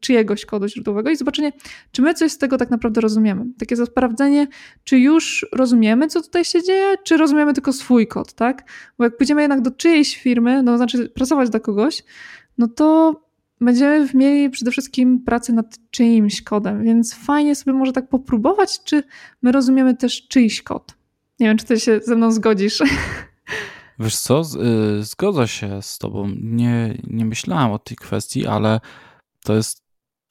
czyjegoś kodu źródłowego i zobaczenie, czy my coś z tego tak naprawdę rozumiemy. Takie sprawdzenie, czy już rozumiemy, co tutaj się dzieje, czy rozumiemy tylko swój kod, tak? Bo jak pójdziemy jednak do czyjejś firmy, no znaczy pracować dla kogoś, no to będziemy mieli przede wszystkim pracę nad czyimś kodem, więc fajnie sobie może tak popróbować, czy my rozumiemy też czyjś kod. Nie wiem, czy ty się ze mną zgodzisz. Wiesz co, y, zgodzę się z tobą. Nie, nie myślałem o tej kwestii, ale to jest,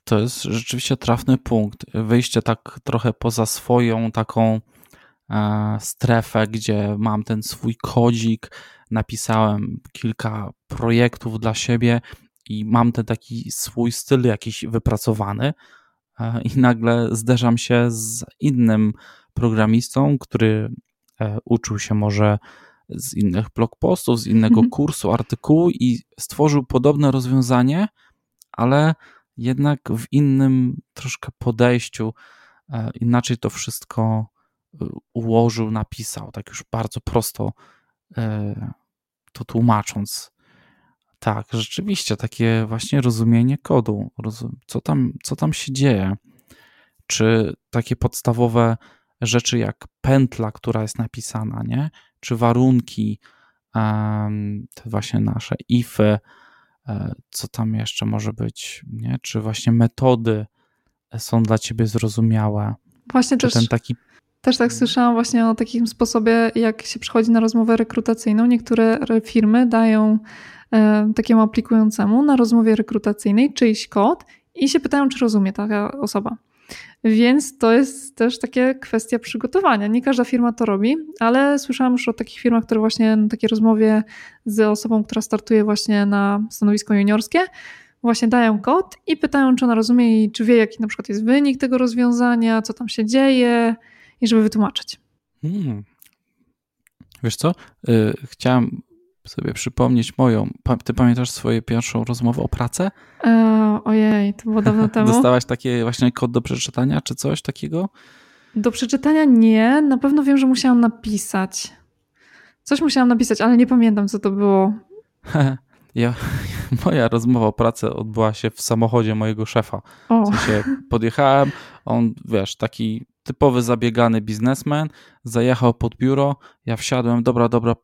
to jest rzeczywiście trafny punkt. Wyjście tak trochę poza swoją taką e, strefę, gdzie mam ten swój kodzik, napisałem kilka projektów dla siebie i mam ten taki swój styl jakiś wypracowany e, i nagle zderzam się z innym programistą, który e, uczył się może z innych blog postów, z innego mhm. kursu, artykułu i stworzył podobne rozwiązanie, ale jednak w innym troszkę podejściu, e, inaczej to wszystko ułożył, napisał, tak już bardzo prosto to tłumacząc. Tak, rzeczywiście, takie właśnie rozumienie kodu, co tam, co tam się dzieje. Czy takie podstawowe rzeczy jak pętla, która jest napisana, nie? Czy warunki, te właśnie nasze ify, e, co tam jeszcze może być, nie? Czy właśnie metody są dla ciebie zrozumiałe? Właśnie czy też, ten taki... też tak słyszałam właśnie o takim sposobie, jak się przychodzi na rozmowę rekrutacyjną. Niektóre firmy dają E, takiemu aplikującemu na rozmowie rekrutacyjnej czyjś kod i się pytają, czy rozumie taka osoba. Więc to jest też takie kwestia przygotowania. Nie każda firma to robi, ale słyszałam już o takich firmach, które właśnie na takiej rozmowie z osobą, która startuje właśnie na stanowisko juniorskie, właśnie dają kod i pytają, czy ona rozumie i czy wie, jaki na przykład jest wynik tego rozwiązania, co tam się dzieje i żeby wytłumaczyć. Hmm. Wiesz co? Yy, chciałam sobie przypomnieć moją. Ty pamiętasz swoją pierwszą rozmowę o pracę? E, ojej, to było dawno temu. Dostałaś taki właśnie kod do przeczytania, czy coś takiego? Do przeczytania nie. Na pewno wiem, że musiałam napisać. Coś musiałam napisać, ale nie pamiętam, co to było. Ja, moja rozmowa o pracy odbyła się w samochodzie mojego szefa. O. W sensie podjechałem, on, wiesz, taki typowy zabiegany biznesmen, zajechał pod biuro, ja wsiadłem, dobra, dobra,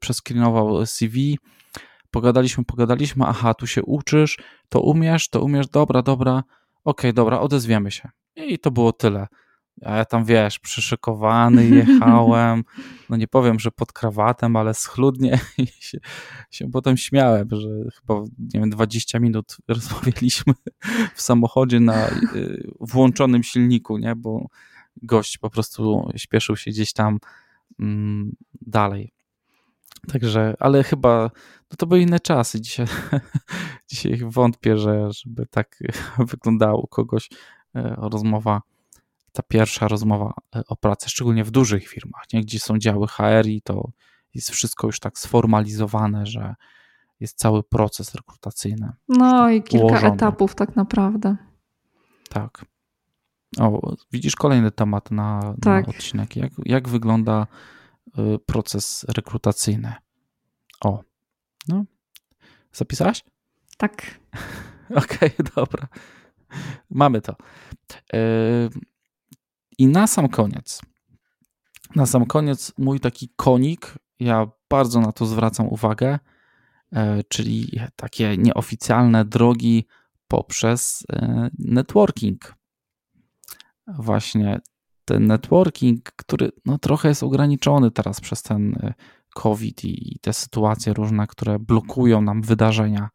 przeskrinował CV, pogadaliśmy, pogadaliśmy, aha, tu się uczysz, to umiesz, to umiesz, dobra, dobra, okej, okay, dobra, odezwiemy się. I to było tyle. A ja tam, wiesz, przyszykowany jechałem, no nie powiem, że pod krawatem, ale schludnie i się, się potem śmiałem, że chyba, nie wiem, 20 minut rozmawialiśmy w samochodzie na y, włączonym silniku, nie, bo gość po prostu śpieszył się gdzieś tam mm, dalej. Także, ale chyba no to były inne czasy. Dzisiaj, dzisiaj wątpię, że żeby tak wyglądała u kogoś e, rozmowa, ta pierwsza rozmowa e, o pracy, szczególnie w dużych firmach, nie? gdzie są działy HR i to jest wszystko już tak sformalizowane, że jest cały proces rekrutacyjny. No i kilka ułożony. etapów tak naprawdę. Tak. O, widzisz kolejny temat na, tak. na odcinek. Jak, jak wygląda y, proces rekrutacyjny? O, no. Zapisałaś? Tak. Okej, okay, dobra. Mamy to. Y, I na sam koniec, na sam koniec mój taki konik, ja bardzo na to zwracam uwagę, y, czyli takie nieoficjalne drogi poprzez networking właśnie ten networking, który no, trochę jest ograniczony teraz przez ten y, COVID i te sytuacje różne, które blokują nam wydarzenia,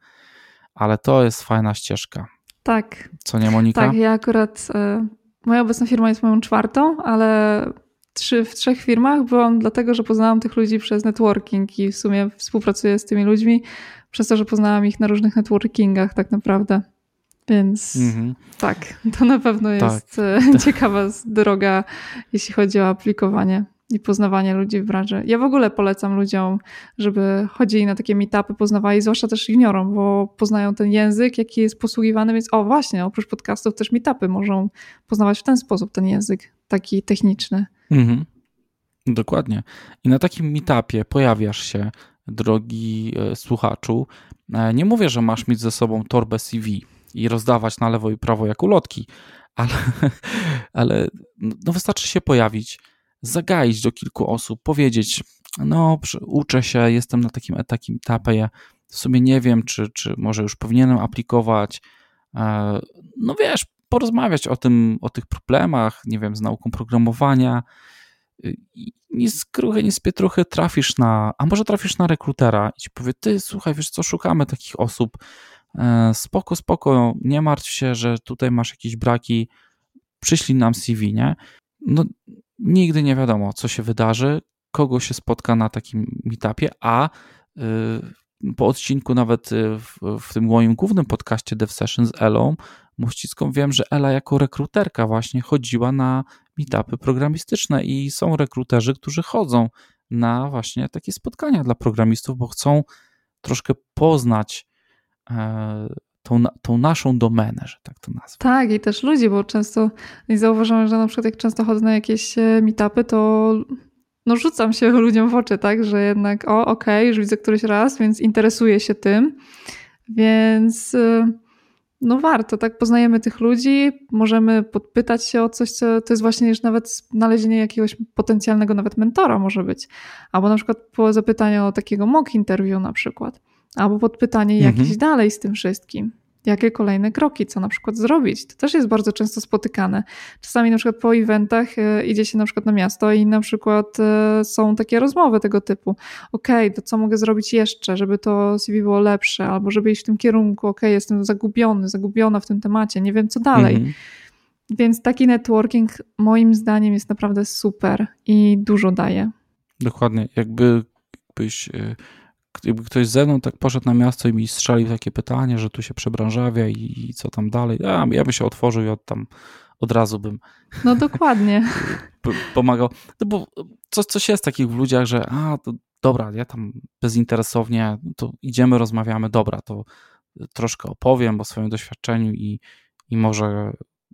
ale to jest fajna ścieżka. Tak. Co nie, Monika? Tak, ja akurat, y, moja obecna firma jest moją czwartą, ale trzy, w trzech firmach byłam dlatego, że poznałam tych ludzi przez networking i w sumie współpracuję z tymi ludźmi przez to, że poznałam ich na różnych networkingach tak naprawdę. Więc mhm. tak, to na pewno jest tak. Ciekawa droga, jeśli chodzi o aplikowanie i poznawanie ludzi w branży. Ja w ogóle polecam ludziom, żeby chodzili na takie meetupy, poznawali, zwłaszcza też juniorom, bo poznają ten język, jaki jest posługiwany, więc o właśnie, oprócz podcastów też meetupy możą poznawać w ten sposób ten język, taki techniczny. Mhm. Dokładnie. I na takim meetupie pojawiasz się, drogi e, słuchaczu. E, nie mówię, że masz mieć ze sobą torbę CV, i rozdawać na lewo i prawo jak ulotki, ale, ale no wystarczy się pojawić, zagaić do kilku osób, powiedzieć, no uczę się, jestem na takim, takim etapie, w sumie nie wiem, czy, czy może już powinienem aplikować, e, no wiesz, porozmawiać o tym, o tych problemach, nie wiem, z nauką programowania, i ni z kruchy, ni z pietruchy trafisz na, a może trafisz na rekrutera i ci powie, ty słuchaj, wiesz co, szukamy takich osób, spoko, spoko, nie martw się, że tutaj masz jakieś braki, przyślij nam CV, nie? No nigdy nie wiadomo, co się wydarzy, kogo się spotka na takim meetupie, a y, po odcinku nawet y, w, w, tym moim głównym podcaście Dev Session z Elą Muściską wiem, że Ela jako rekruterka właśnie chodziła na meetupy programistyczne i są rekruterzy, którzy chodzą na właśnie takie spotkania dla programistów, bo chcą troszkę poznać e, tą, tą naszą domenę, że tak to nazwę. Tak, i też ludzi, bo często zauważam, że na przykład jak często chodzę na jakieś e, meetupy, to no rzucam się ludziom w oczy, tak, że jednak o, okej, okay, już widzę któryś raz, więc interesuję się tym, więc e, no warto, tak poznajemy tych ludzi, możemy podpytać się o coś, co to jest właśnie już nawet znalezienie jakiegoś potencjalnego nawet mentora może być, albo na przykład po zapytaniu o takiego mock interview na przykład, albo podpytanie mhm. jakieś dalej z tym wszystkim jakie kolejne kroki, co na przykład zrobić. To też jest bardzo często spotykane. Czasami na przykład po eventach e, idzie się na przykład na miasto i na przykład e, są takie rozmowy tego typu. Ok, to co mogę zrobić jeszcze, żeby to CV było lepsze, albo żeby iść w tym kierunku. Ok, jestem zagubiony, zagubiona w tym temacie, nie wiem co dalej. Mhm. Więc taki networking moim zdaniem jest naprawdę super i dużo daje. Dokładnie. Jakby byś gdyby ktoś ze mną tak poszedł na miasto i mi strzelił takie pytanie, że tu się przebranżawia i, i co tam dalej, ja, ja bym się otworzył i od tam od razu bym. No dokładnie. pomagał. No bo coś, coś jest takich w ludziach, że a, to dobra, ja tam bezinteresownie, to idziemy, rozmawiamy, dobra, to troszkę opowiem o swoim doświadczeniu i, i może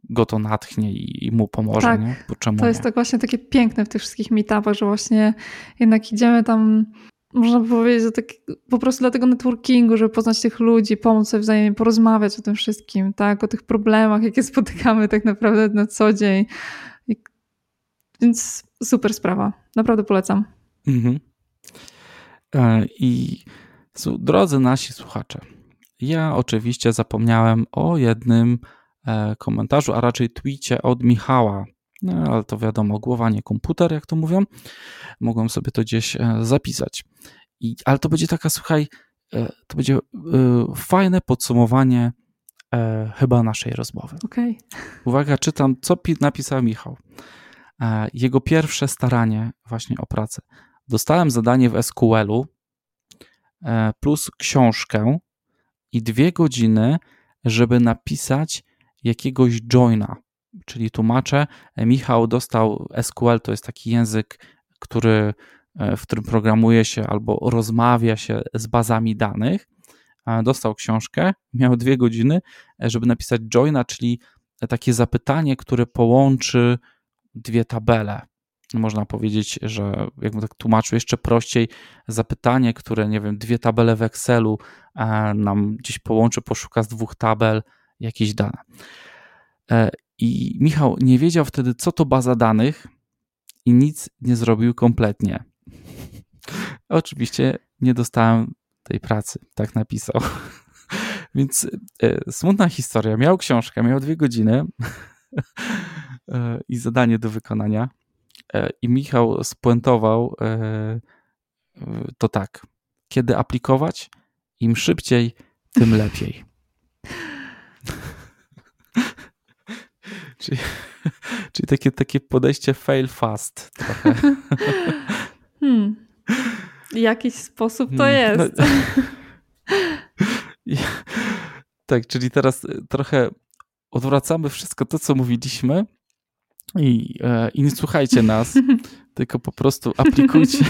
go to natchnie i, i mu pomoże, tak, nie? To jest nie? tak właśnie takie piękne w tych wszystkich meetupach, że właśnie jednak idziemy tam można powiedzieć, tak, po prostu dla tego networkingu, żeby poznać tych ludzi, pomóc sobie wzajemnie, porozmawiać o tym wszystkim, tak, o tych problemach, jakie spotykamy tak naprawdę na co dzień. Więc super sprawa. Naprawdę polecam. Mhm. E, I drodzy nasi słuchacze, ja oczywiście zapomniałem o jednym e, komentarzu, a raczej tweetie od Michała. No, ale to wiadomo, głowa nie komputer, jak to mówią. Mogłem sobie to gdzieś e, zapisać. I, ale to będzie taka, słuchaj, e, to będzie e, fajne podsumowanie chyba naszej rozmowy. Okay. Uwaga, czytam, co napisał Michał. Jego pierwsze staranie właśnie o pracę. Dostałem zadanie w SQL-u plus książkę i dwie godziny, żeby napisać jakiegoś joina czyli tłumaczę. Michał dostał SQL, to jest taki język, który, e, w którym programuje się albo rozmawia się z bazami danych. Dostał książkę, miał dwie godziny, e, żeby napisać joina, czyli takie zapytanie, które połączy dwie tabele. Można powiedzieć, że jakbym tak tłumaczył jeszcze prościej, zapytanie, które, nie wiem, dwie tabele w Excelu e, nam gdzieś połączy, poszuka z dwóch tabel jakieś dane. I Michał nie wiedział wtedy, co to baza danych i nic nie zrobił kompletnie. Oczywiście nie dostałem tej pracy, tak napisał. Więc e, smutna historia. Miał książkę, miał dwie godziny e, i zadanie do wykonania. E, I Michał spuentował e, to tak. Kiedy aplikować? Im szybciej, tym lepiej. Czyli, czyli takie, takie podejście fail fast trochę. Hmm. W jakiś sposób to hmm. jest. No, tak, czyli teraz trochę odwracamy wszystko to, co mówiliśmy i, e, i nie słuchajcie nas, tylko po prostu aplikujcie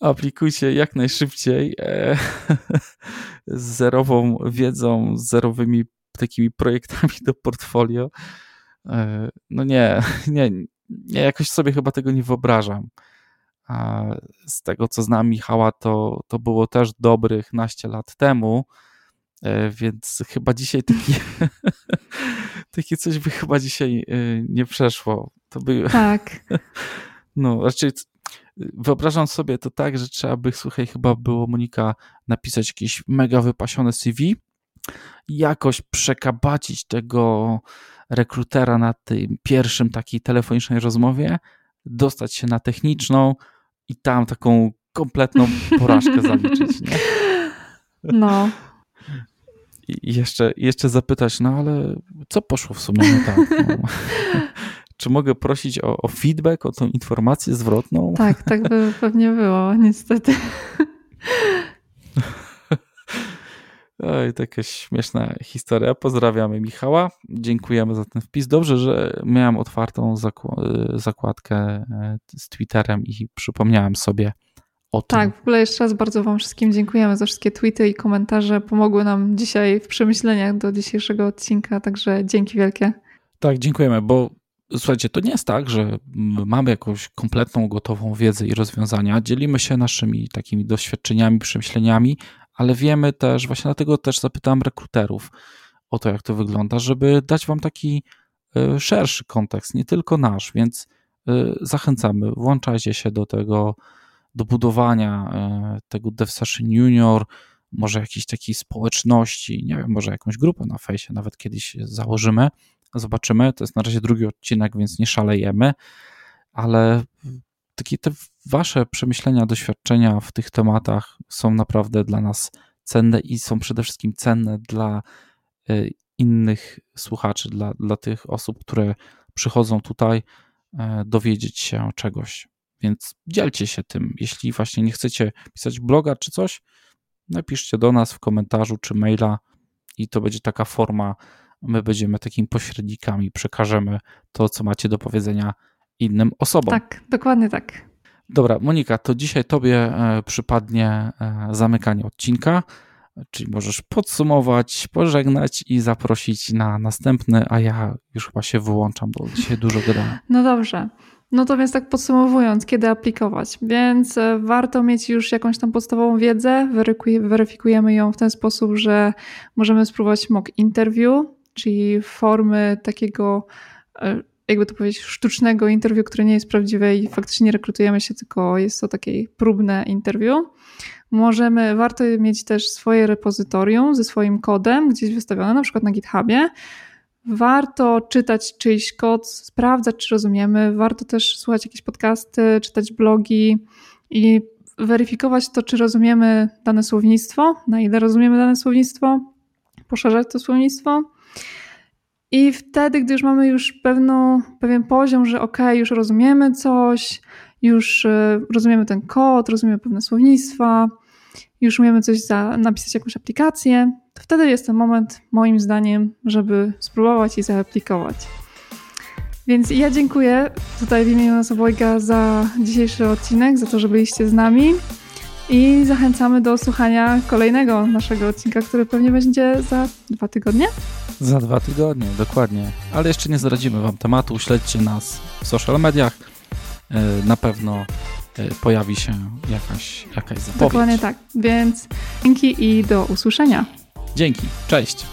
aplikujcie jak najszybciej e, z zerową wiedzą, z zerowymi takimi projektami do portfolio. E, no nie, nie, nie, jakoś sobie chyba tego nie wyobrażam. A z tego, co znam Michała, to, to było też dobrych naście lat temu. E, więc chyba dzisiaj taki, takie coś by chyba dzisiaj e, nie przeszło. To by... Tak. No, raczej wyobrażam sobie to tak, że trzeba by, słuchaj, chyba było Monika napisać jakieś mega wypasione CV, jakoś przekabacić tego rekrutera na tym pierwszym takiej telefonicznej rozmowie, dostać się na techniczną i tam taką kompletną porażkę zaliczyć. Nie? No. I jeszcze, jeszcze zapytać, no ale co poszło w sumie tak? No. Czy mogę prosić o, o, feedback, o tą informację zwrotną? Tak, tak by pewnie było, niestety. Oj, taka śmieszna historia. Pozdrawiamy Michała. Dziękujemy za ten wpis. Dobrze, że miałem otwartą zakładkę e, z Twitterem i przypomniałem sobie o tym. Tak, w ogóle jeszcze raz bardzo Wam wszystkim dziękujemy za wszystkie tweety i komentarze. Pomogły nam dzisiaj w przemyśleniach do dzisiejszego odcinka, także dzięki wielkie. Tak, dziękujemy, bo słuchajcie, to nie jest tak, że mamy jakąś kompletną, gotową wiedzę i rozwiązania. Dzielimy się naszymi takimi doświadczeniami, przemyśleniami, ale wiemy też, właśnie dlatego też zapytałem rekruterów o to, jak to wygląda, żeby dać Wam taki e, szerszy kontekst, nie tylko nasz, więc e, zachęcamy, włączajcie się do tego do budowania e, tego DevSession Junior, może jakiejś takiej społeczności, nie wiem, może jakąś grupę na fejsie nawet kiedyś założymy, zobaczymy. To jest na razie drugi odcinek, więc nie szalejemy, ale takie te wasze przemyślenia, doświadczenia w tych tematach są naprawdę dla nas cenne i są przede wszystkim cenne dla e, innych słuchaczy, dla, dla tych osób, które przychodzą tutaj e, dowiedzieć się czegoś. Więc dzielcie się tym. Jeśli właśnie nie chcecie pisać bloga czy coś, napiszcie do nas w komentarzu czy maila i to będzie taka forma. My będziemy takimi pośrednikami, przekażemy to, co macie do powiedzenia innym osobom. Tak, dokładnie tak. Dobra, Monika, to dzisiaj Tobie e, przypadnie e, zamykanie odcinka, czyli możesz podsumować, pożegnać i zaprosić na następny, a ja już chyba się wyłączam, bo dzisiaj dużo gadałem. No dobrze. No to więc tak podsumowując, kiedy aplikować? Więc e, warto mieć już jakąś tam podstawową wiedzę, weryfikujemy ją w ten sposób, że możemy spróbować mock interview, czyli formy takiego, jakby to powiedzieć, sztucznego interview, które nie jest prawdziwe i faktycznie nie rekrutujemy się, tylko jest to takie próbne interview. Możemy, warto mieć też swoje repozytorium ze swoim kodem gdzieś wystawione, na przykład na GitHubie, Warto czytać czyjś kod, sprawdzać, czy rozumiemy. Warto też słuchać jakieś podcasty, czytać blogi i weryfikować to, czy rozumiemy dane słownictwo, na ile rozumiemy dane słownictwo, poszerzać to słownictwo. I wtedy, gdy już mamy już pewną, pewien poziom, że ok, już rozumiemy coś, już e, rozumiemy ten kod, rozumiemy pewne słownictwa, już umiemy coś za, napisać jakąś aplikację, to wtedy jest ten moment, moim zdaniem, żeby spróbować i zaaplikować. Więc ja dziękuję tutaj w imieniu nas obojga za dzisiejszy odcinek, za to, że byliście z nami i zachęcamy do słuchania kolejnego naszego odcinka, który pewnie będzie za dwa tygodnie. Za dwa tygodnie, dokładnie. Ale jeszcze nie zdradzimy Wam tematu. Śledźcie nas w social mediach. E, na pewno e, pojawi się jakaś, jakaś zapowiedź. Dokładnie tak. Więc dzięki i do usłyszenia. Dzięki, cześć.